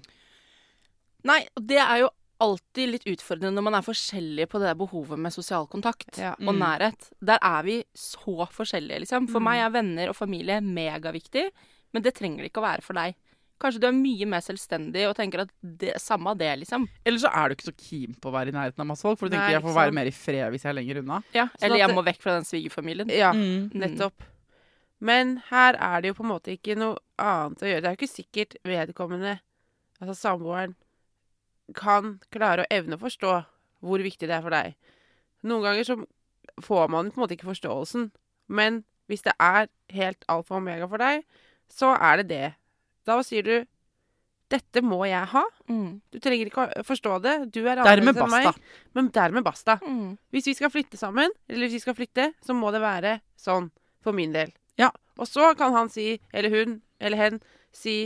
Nei, og det er jo alltid litt utfordrende når man er forskjellige på det der behovet med sosial kontakt Ja. og Mm. nærhet. Der er vi så forskjellige, liksom. For Mm. meg er venner og familie megaviktig, men det trenger det ikke å være for deg. Kanskje du er mye mer selvstendig og tenker at det, samme det, liksom. Eller så er du ikke så keen på å være i nærheten av masse folk, for du tenker Nei, jeg får være mer i fred hvis jeg er lenger unna. Ja, Sånn Eller jeg det- må vekk fra den svigerfamilien. Ja, Mm. nettopp. Men her er det jo på en måte ikke noe annet å gjøre. Det er jo ikke sikkert vedkommende, altså samboeren, kan klare å evne å forstå hvor viktig det er for deg. Noen ganger så får man på en måte ikke forståelsen, men hvis det er helt alfa og omega for deg, så er det det. Da sier du 'Dette må jeg ha'. Mm. Du trenger ikke å forstå det. Du er annerledes enn meg. Men dermed basta. Mm. Hvis vi skal flytte sammen, eller hvis vi skal flytte, så må det være sånn for min del. Ja. Og så kan han si, eller hun, eller hen, si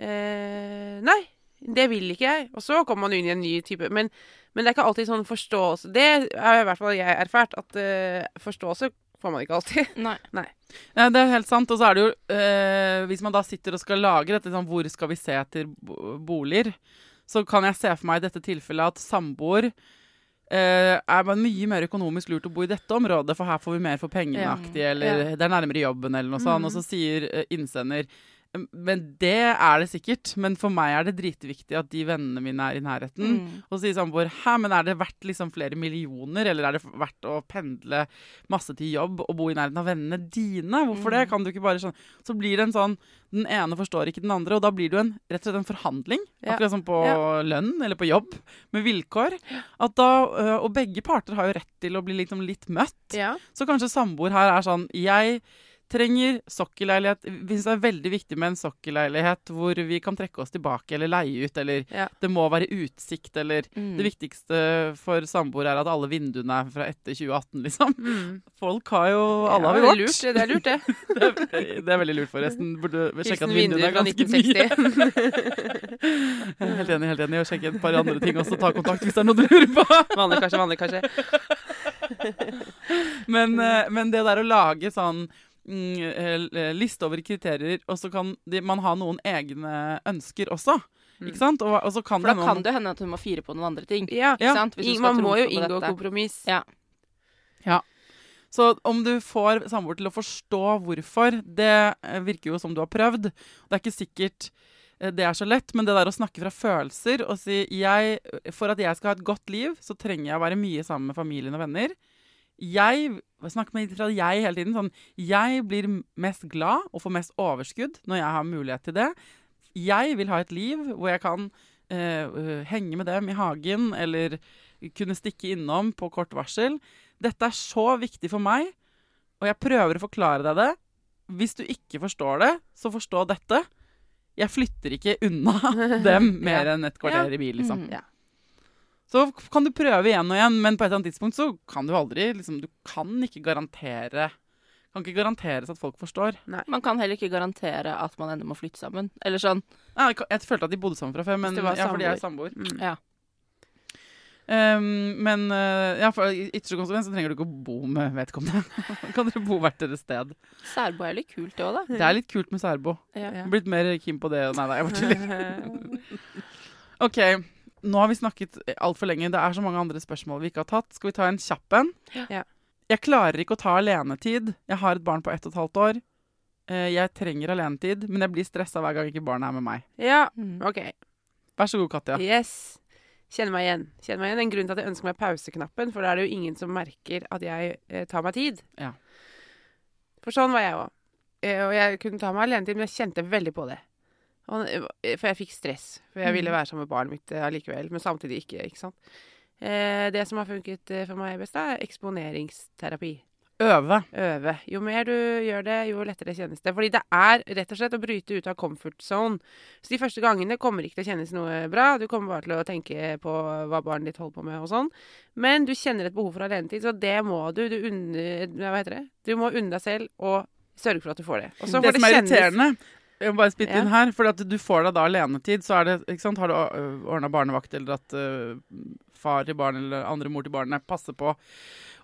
eh, Nei, det vil ikke jeg. Og så kommer man inn i en ny type Men, men det er ikke alltid sånn forståelse. Det har i hvert fall jeg erfart, at uh, forståelse får man ikke alltid. Nei. Ja, det er helt sant. Og så er det jo eh, Hvis man da sitter og skal lage dette sånn Hvor skal vi se etter boliger? Så kan jeg se for meg i dette tilfellet at samboer eh, er mye mer økonomisk lurt å bo i dette området, for her får vi mer for pengene-aktig, eller det er nærmere jobben, eller noe sånt. Og så sier eh, innsender men det er det sikkert. Men for meg er det dritviktig at de vennene mine er i nærheten. Mm. Og så sier samboer hæ, men er det verdt liksom flere millioner, eller er det verdt å pendle masse til jobb og bo i nærheten av vennene dine? Hvorfor Mm. det? Kan du ikke bare sånn Så blir det en sånn Den ene forstår ikke den andre, og da blir det jo en, rett og slett en forhandling. Ja. Akkurat som på Ja. lønn eller på jobb, med vilkår. At da, øh, og begge parter har jo rett til å bli liksom litt møtt. Ja. Så kanskje samboer her er sånn Jeg trenger sokkelleilighet. Vi syns det er veldig viktig med en sokkelleilighet hvor vi kan trekke oss tilbake eller leie ut, eller Ja. det må være utsikt, eller Mm. Det viktigste for samboer er at alle vinduene er fra etter 2018, liksom. Mm. Folk har jo Alle har Ja, vi det er lurt, det er lurt, det. Det er, det er veldig lurt, forresten. Burde sjekke at vinduene er ganske nye. Helt enig, helt enig. Og sjekke et par andre ting også. Ta kontakt hvis det er noe du lurer på. vanlig, kanskje. Vanlig, kanskje. Men, eh, men det der å lage sånn liste over kriterier, og så kan de, man ha noen egne ønsker også. Ikke sant? Og, og så kan For da det kan noen- det hende at hun må fire på noen andre ting. Ja. Ikke sant? Hvis Man må jo inngå dette. kompromiss. Ja. Så om du får samboer til å forstå hvorfor, det eh, virker jo som du har prøvd. Det er ikke sikkert eh, det er så lett, men det der å snakke fra følelser og si jeg, For at jeg skal ha et godt liv, så trenger jeg å være mye sammen med familien og venner. Jeg snakker med fra jeg hele tiden. Sånn, jeg blir mest glad og får mest overskudd når jeg har mulighet til det. Jeg vil ha et liv hvor jeg kan eh, henge med dem i hagen eller kunne stikke innom på kort varsel. Dette er så viktig for meg, og jeg prøver å forklare deg det. Hvis du ikke forstår det, så forstå dette. Jeg flytter ikke unna dem mer enn et kvarter i bil, liksom. Mm. Ja. Så kan du prøve igjen og igjen, men på et eller annet tidspunkt så kan du aldri liksom, Du kan ikke garantere Kan ikke garanteres at folk forstår. Man kan heller ikke garantere at man ender med å flytte sammen. Eller sånn. Nei, jeg, jeg følte at de bodde sammen fra før, men ja, fordi jeg er samboer. Mm. Ja. Um, men uh, ja, for i ytterste konsekvens så trenger du ikke å bo med vedkommende. kan dere bo hvert deres sted. Særbo er litt kult, det òg, da. Det er litt kult med særbo. Ja. Blitt mer keen på det. Nei, da, jeg bare tuller. OK. Nå har vi snakket altfor lenge. Det er så mange andre spørsmål vi ikke har tatt. Skal vi ta en kjapp en? Ja. Jeg klarer ikke å ta alenetid. Jeg har et barn på ett og et halvt år. Eh, Jeg trenger alenetid, men jeg blir stressa hver gang ikke barnet er med meg. Ja, Mm. OK. Vær så god, Katja. Yes. Kjenner meg igjen. Kjenner meg igjen. En grunn til at jeg ønsker meg pauseknappen, for da er det jo ingen som merker at jeg eh, tar meg tid. Ja. For sånn var jeg òg. Eh, og jeg kunne ta meg alenetid, men jeg kjente veldig på det. Eh, for jeg fikk stress. For jeg ville være sammen med barnet mitt eh, allikevel, men samtidig ikke. ikke sant? Eh, det som har funket for meg best, er eksponeringsterapi. Øve. Øve. Jo mer du gjør det, jo lettere kjennes det. Fordi det er rett og slett å bryte ut av comfort zone. Så de første gangene kommer ikke til å kjennes noe bra. Du kommer bare til å tenke på hva barnet ditt holder på med og sånn. Men du kjenner et behov for alenetid, så det må du. Du, unne, hva heter det? du må unne deg selv og sørge for at du får det. Og så det som er irriterende jeg må bare spytte Ja. inn her, for at du får deg da alenetid, så er det, ikke sant, har du ordna barnevakt, eller at øh, far til barnet eller andre mor til barnet passer på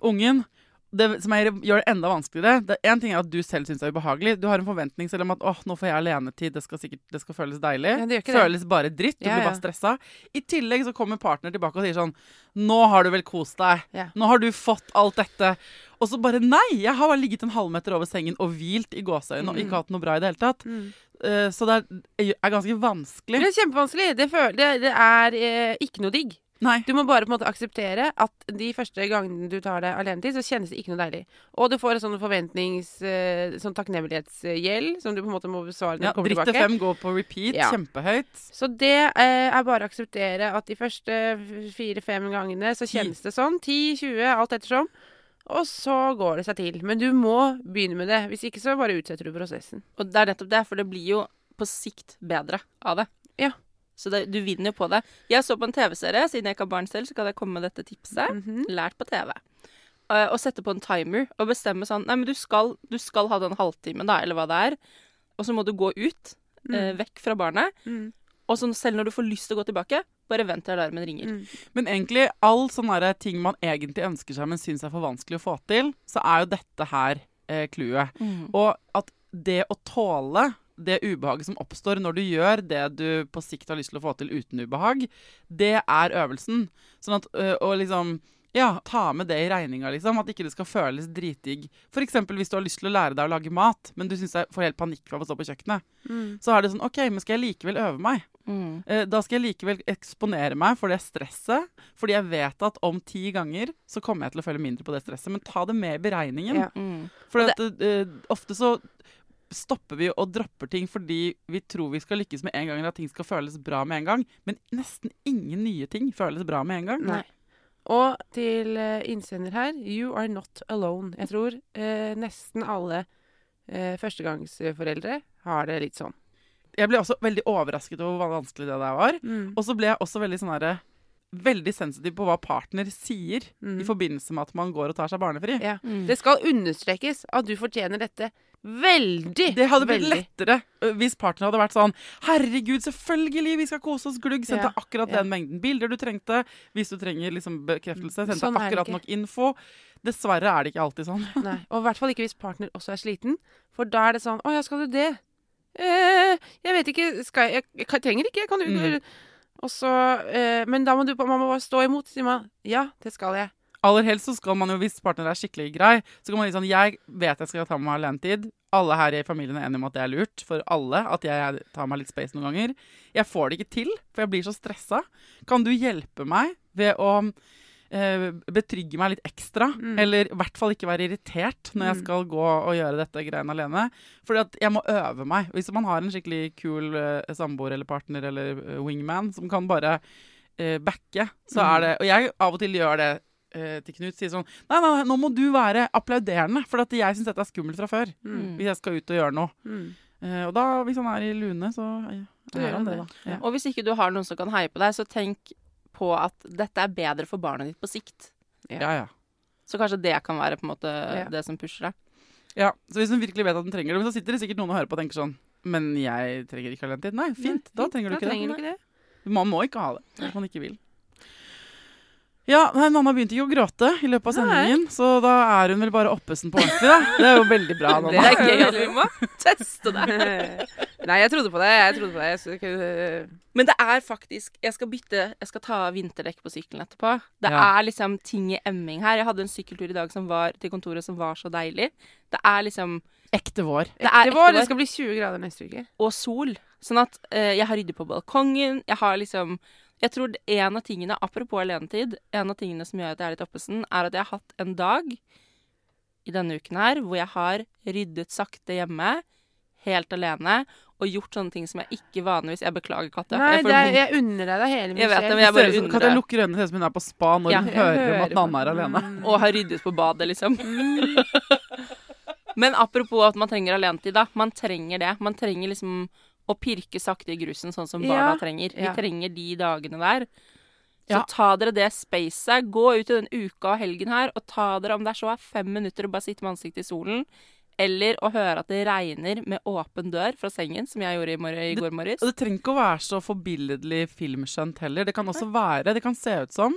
ungen, det som er, gjør det enda vanskeligere det, En ting er at du selv syns det er ubehagelig. Du har en forventning selv om at åh, nå får jeg alenetid, det skal sikkert det skal føles deilig. Ja, føles bare dritt. Du Ja, blir bare stressa. I tillegg så kommer partner tilbake og sier sånn Nå har du vel kost deg. Ja. Nå har du fått alt dette. Og så bare nei! Jeg har bare ligget en halvmeter over sengen og hvilt i gåseøynene og ikke hatt noe bra i det hele tatt. Mm. Uh, så det er, er ganske vanskelig. Det er kjempevanskelig. Det, føl det, det er eh, ikke noe digg. Nei. Du må bare på en måte akseptere at de første gangene du tar deg alenetid, så kjennes det ikke noe deilig. Og du får en sånn forventnings... Eh, sånn takknemlighetsgjeld som du på en måte må besvare når Ja, du kommer tilbake. Dritt tilbake. FM går på repeat. Ja. Kjempehøyt. Så det eh, er bare å akseptere at de første fire-fem gangene så kjennes det sånn. 10-20, alt ettersom. Og så går det seg til. Men du må begynne med det. Hvis ikke så bare utsetter du prosessen. Og det er nettopp det, for det blir jo på sikt bedre av det. Ja. Så det, du vinner jo på det. Jeg så på en TV-serie, siden jeg ikke har barn selv, så kan jeg komme med dette tipset. Mhm. Lært på TV. Eh, og sette på en timer og bestemme sånn Nei, men du skal, du skal ha den halvtimen, da, eller hva det er. Og så må du gå ut, eh, vekk fra barnet. Mm. Og så selv når du får lyst til å gå tilbake, bare vent til alarmen ringer. Mm. Men egentlig all sånne ting man egentlig ønsker seg, men syns er for vanskelig å få til, så er jo dette her eh, clouet. Og at det å tåle det ubehaget som oppstår når du gjør det du på sikt har lyst til å få til uten ubehag, det er øvelsen. Sånn at å liksom ja, ta med det i regninga, liksom. At ikke det skal føles dritdigg. F.eks. hvis du har lyst til å lære deg å lage mat, men du syns jeg får helt panikk av å stå på kjøkkenet. Mm. Så er det sånn OK, men skal jeg likevel øve meg? Mm. Eh, Da skal jeg likevel eksponere meg for det stresset. Fordi jeg vet at om ti ganger så kommer jeg til å føle mindre på det stresset. Men ta det med i beregningen. Ja. Mm. For det, at, eh, ofte så stopper vi og dropper ting fordi vi tror vi skal lykkes med en gang, eller at ting skal føles bra med en gang. Men nesten ingen nye ting føles bra med en gang. Nei. Og til eh, innsender her You are not alone. Jeg tror eh, nesten alle eh, førstegangsforeldre har det litt sånn. Jeg ble også veldig overrasket over hvor vanskelig det der var. Og så ble jeg også veldig sånn herre Veldig sensitiv på hva partner sier Mm. i forbindelse med at man går og tar seg barnefri. Ja. Mm. Det skal understrekes at du fortjener dette veldig. Det hadde blitt veldig. lettere hvis partneren hadde vært sånn Herregud, selvfølgelig, vi skal kose oss glugg. Sendte Ja, akkurat ja. den mengden bilder du trengte. Hvis du trenger liksom bekreftelse, sendte Sånn akkurat nok info. Dessverre er det ikke alltid sånn. Nei, og i hvert fall ikke hvis partner også er sliten. For da er det sånn Å ja, skal du det? Eh, jeg vet ikke. Skal jeg, jeg, jeg trenger ikke. Jeg kan jo Mm. Og så eh, Men da må du man må bare stå imot. Sier man ja, det skal jeg. Aller helst så skal man jo, hvis partner er skikkelig grei, så kan man si sånn Jeg vet jeg skal ta med meg alenetid. Alle her i familien er enige om at det er lurt for alle at jeg tar meg litt space noen ganger. Jeg får det ikke til, for jeg blir så stressa. Kan du hjelpe meg ved å eh, betrygge meg litt ekstra? Mm. Eller i hvert fall ikke være irritert når jeg Mm. skal gå og gjøre dette greiene alene. Fordi at jeg må øve meg. Hvis man har en skikkelig kul eh, samboer eller partner eller eh, wingman som kan bare eh, backe, så Mm. er det Og jeg av og til gjør det til Knut. Sier sånn Nei, nei, nei, nå må du være applauderende, for at jeg syns dette er skummelt fra før. Mm. Hvis jeg skal ut og gjøre noe. Mm. Uh, og da, hvis han er i lune, så ja, er gjør han det, da. Ja. Og hvis ikke du har noen som kan heie på deg, så tenk på at dette er bedre for barnet ditt på sikt. Ja, ja. Så kanskje det kan være på en måte Ja. det som pusher deg. ja. Så hvis hun virkelig vet at hun trenger det, men så sitter det sikkert noen og hører på og tenker sånn Men jeg trenger ikke alenetid. Nei, fint. Da trenger du ikke trenger det. du ikke det. Man må ikke ha det hvis man ikke vil. Ja, nei, Nanna begynte ikke å gråte i løpet av Nei. sendingen, så da er hun vel bare oppesen på ordentlig, da. Det er jo veldig bra, Nanna. Det er gøy at vi må teste det. Nei, jeg trodde på det. Jeg trodde på det. Jeg skulle Men det er faktisk Jeg skal bytte Jeg skal ta vinterdekk på sykkelen etterpå. Det Ja. er liksom ting i emming her. Jeg hadde en sykkeltur i dag som var til kontoret som var så deilig. Det er liksom Ekte vår. Det er ekte vår. det skal bli 20 grader neste uke. Og sol. Sånn at uh, jeg har ryddet på balkongen. Jeg har liksom Jeg tror en av tingene, apropos alenetid, en av tingene som gjør at jeg er litt oppesen, er at jeg har hatt en dag i denne uken her hvor jeg har ryddet sakte hjemme, helt alene, og gjort sånne ting som jeg ikke vanligvis Jeg beklager, Katte. Nei, Jeg er, jeg unner deg det hele min Jeg vet det, sjel. jeg jeg det. lukke øynene og ser ut som hun er på spa når Ja, hun hører, hører om at Nanna er alene? Mm. Og har ryddet på badet, liksom. Men apropos at man trenger alenetid, da. Man trenger det. Man trenger liksom å pirke sakte i grusen, sånn som barna Ja, trenger. Vi ja. trenger de dagene der. Så Ja. ta dere det spacet. Gå ut i den uka og helgen her, og ta dere, om det er så er fem minutter, og bare sitte med ansiktet i solen. Eller å høre at det regner med åpen dør fra sengen, som jeg gjorde i, mor i går morges. Og det trenger ikke å være så forbilledlig filmskjønt heller. Det kan også være Det kan se ut som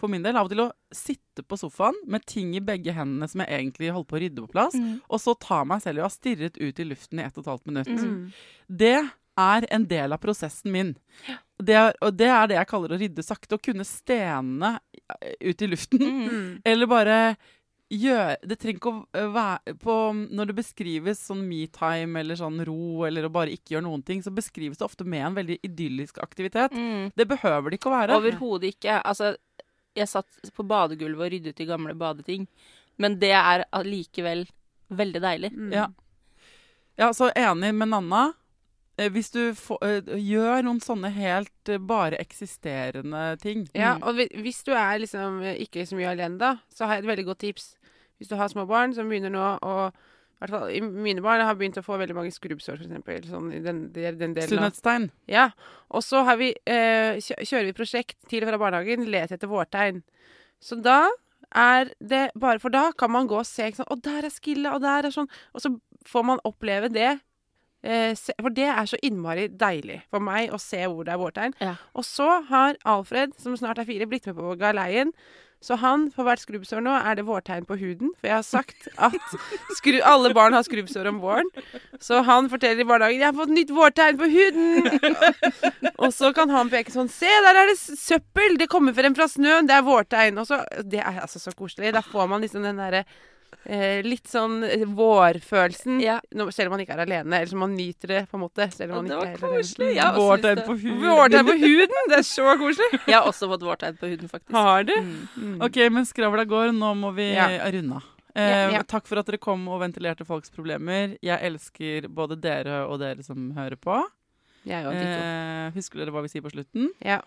for min del av og til å sitte på sofaen med ting i begge hendene som jeg egentlig holder på å rydde på plass, og så ta meg selv i å ha stirret ut i luften i ett og et halvt minutt. Mm. Det er en del av prosessen min. Det er, og det er det jeg kaller å rydde sakte. Å kunne stene eh, ut i luften. Mm. Eller bare gjøre Det trenger ikke å øh, være på Når det beskrives sånn me-time eller sånn ro, eller å bare ikke gjøre noen ting, så beskrives det ofte med en veldig idyllisk aktivitet. Mm. Det behøver det ikke å være. Overhodet ikke. Altså, jeg satt på badegulvet og ryddet i gamle badeting, men det er allikevel veldig deilig. Mm. Ja. ja, så enig med Nanna. Eh, Hvis du får, eh, gjør noen sånne helt eh, bare eksisterende ting Ja, Mm. og hvis du er liksom ikke så mye alene, da, så har jeg et veldig godt tips. Hvis du har små barn som begynner nå å hvert fall mine barn har begynt å få veldig mange skrubbsår, for eksempel. Sånn i den, den, den delen Sunnhetstegn. Ja. Og så har vi, eh, kjører vi prosjekt til og fra barnehagen, let etter vårtegn. Så da er det bare For da kan man gå og se ikke sant? Og der er skillet, og der er sånn Og så får man oppleve det. Eh, se, for det er så innmari deilig for meg å se hvor det er vårtegn. Ja. Og så har Alfred, som snart er fire, blitt med på galeien. Så han, for hvert skrubbsår nå, er det vårtegn på huden. For jeg har sagt at alle barn har skrubbsår om våren. Så han forteller i barnehagen 'Jeg har fått nytt vårtegn på huden'. og så kan han peke sånn 'Se, der er det søppel! Det kommer frem fra snøen. Det er vårtegn.' Og så, Det er altså så koselig. Da får man liksom den derre eh, litt sånn vårfølelsen, Ja. selv om man ikke er alene. Eller så man nyter det, på en måte. Selv om man det det ikke var er koselig. Ja, Vårtegn på huden. Vårtegn på huden! Det er så koselig. Jeg har også fått vårtegn på huden, faktisk. Har du? Mm. OK, men skravla går. Nå må vi Ja. runde av. Eh, ja. Takk for at dere kom og ventilerte folks problemer. Jeg elsker både dere og dere som hører på. Jeg òg. Eh, husker dere hva vi sier på slutten? Ja.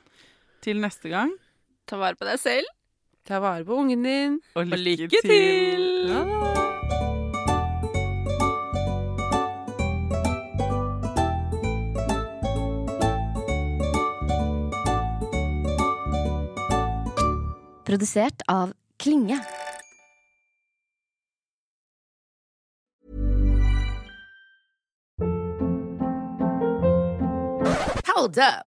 Til neste gang. Ta vare på deg selv. Ta vare på ungen din. Og lykke, lykke til! Produsert av Klinge. Hold up.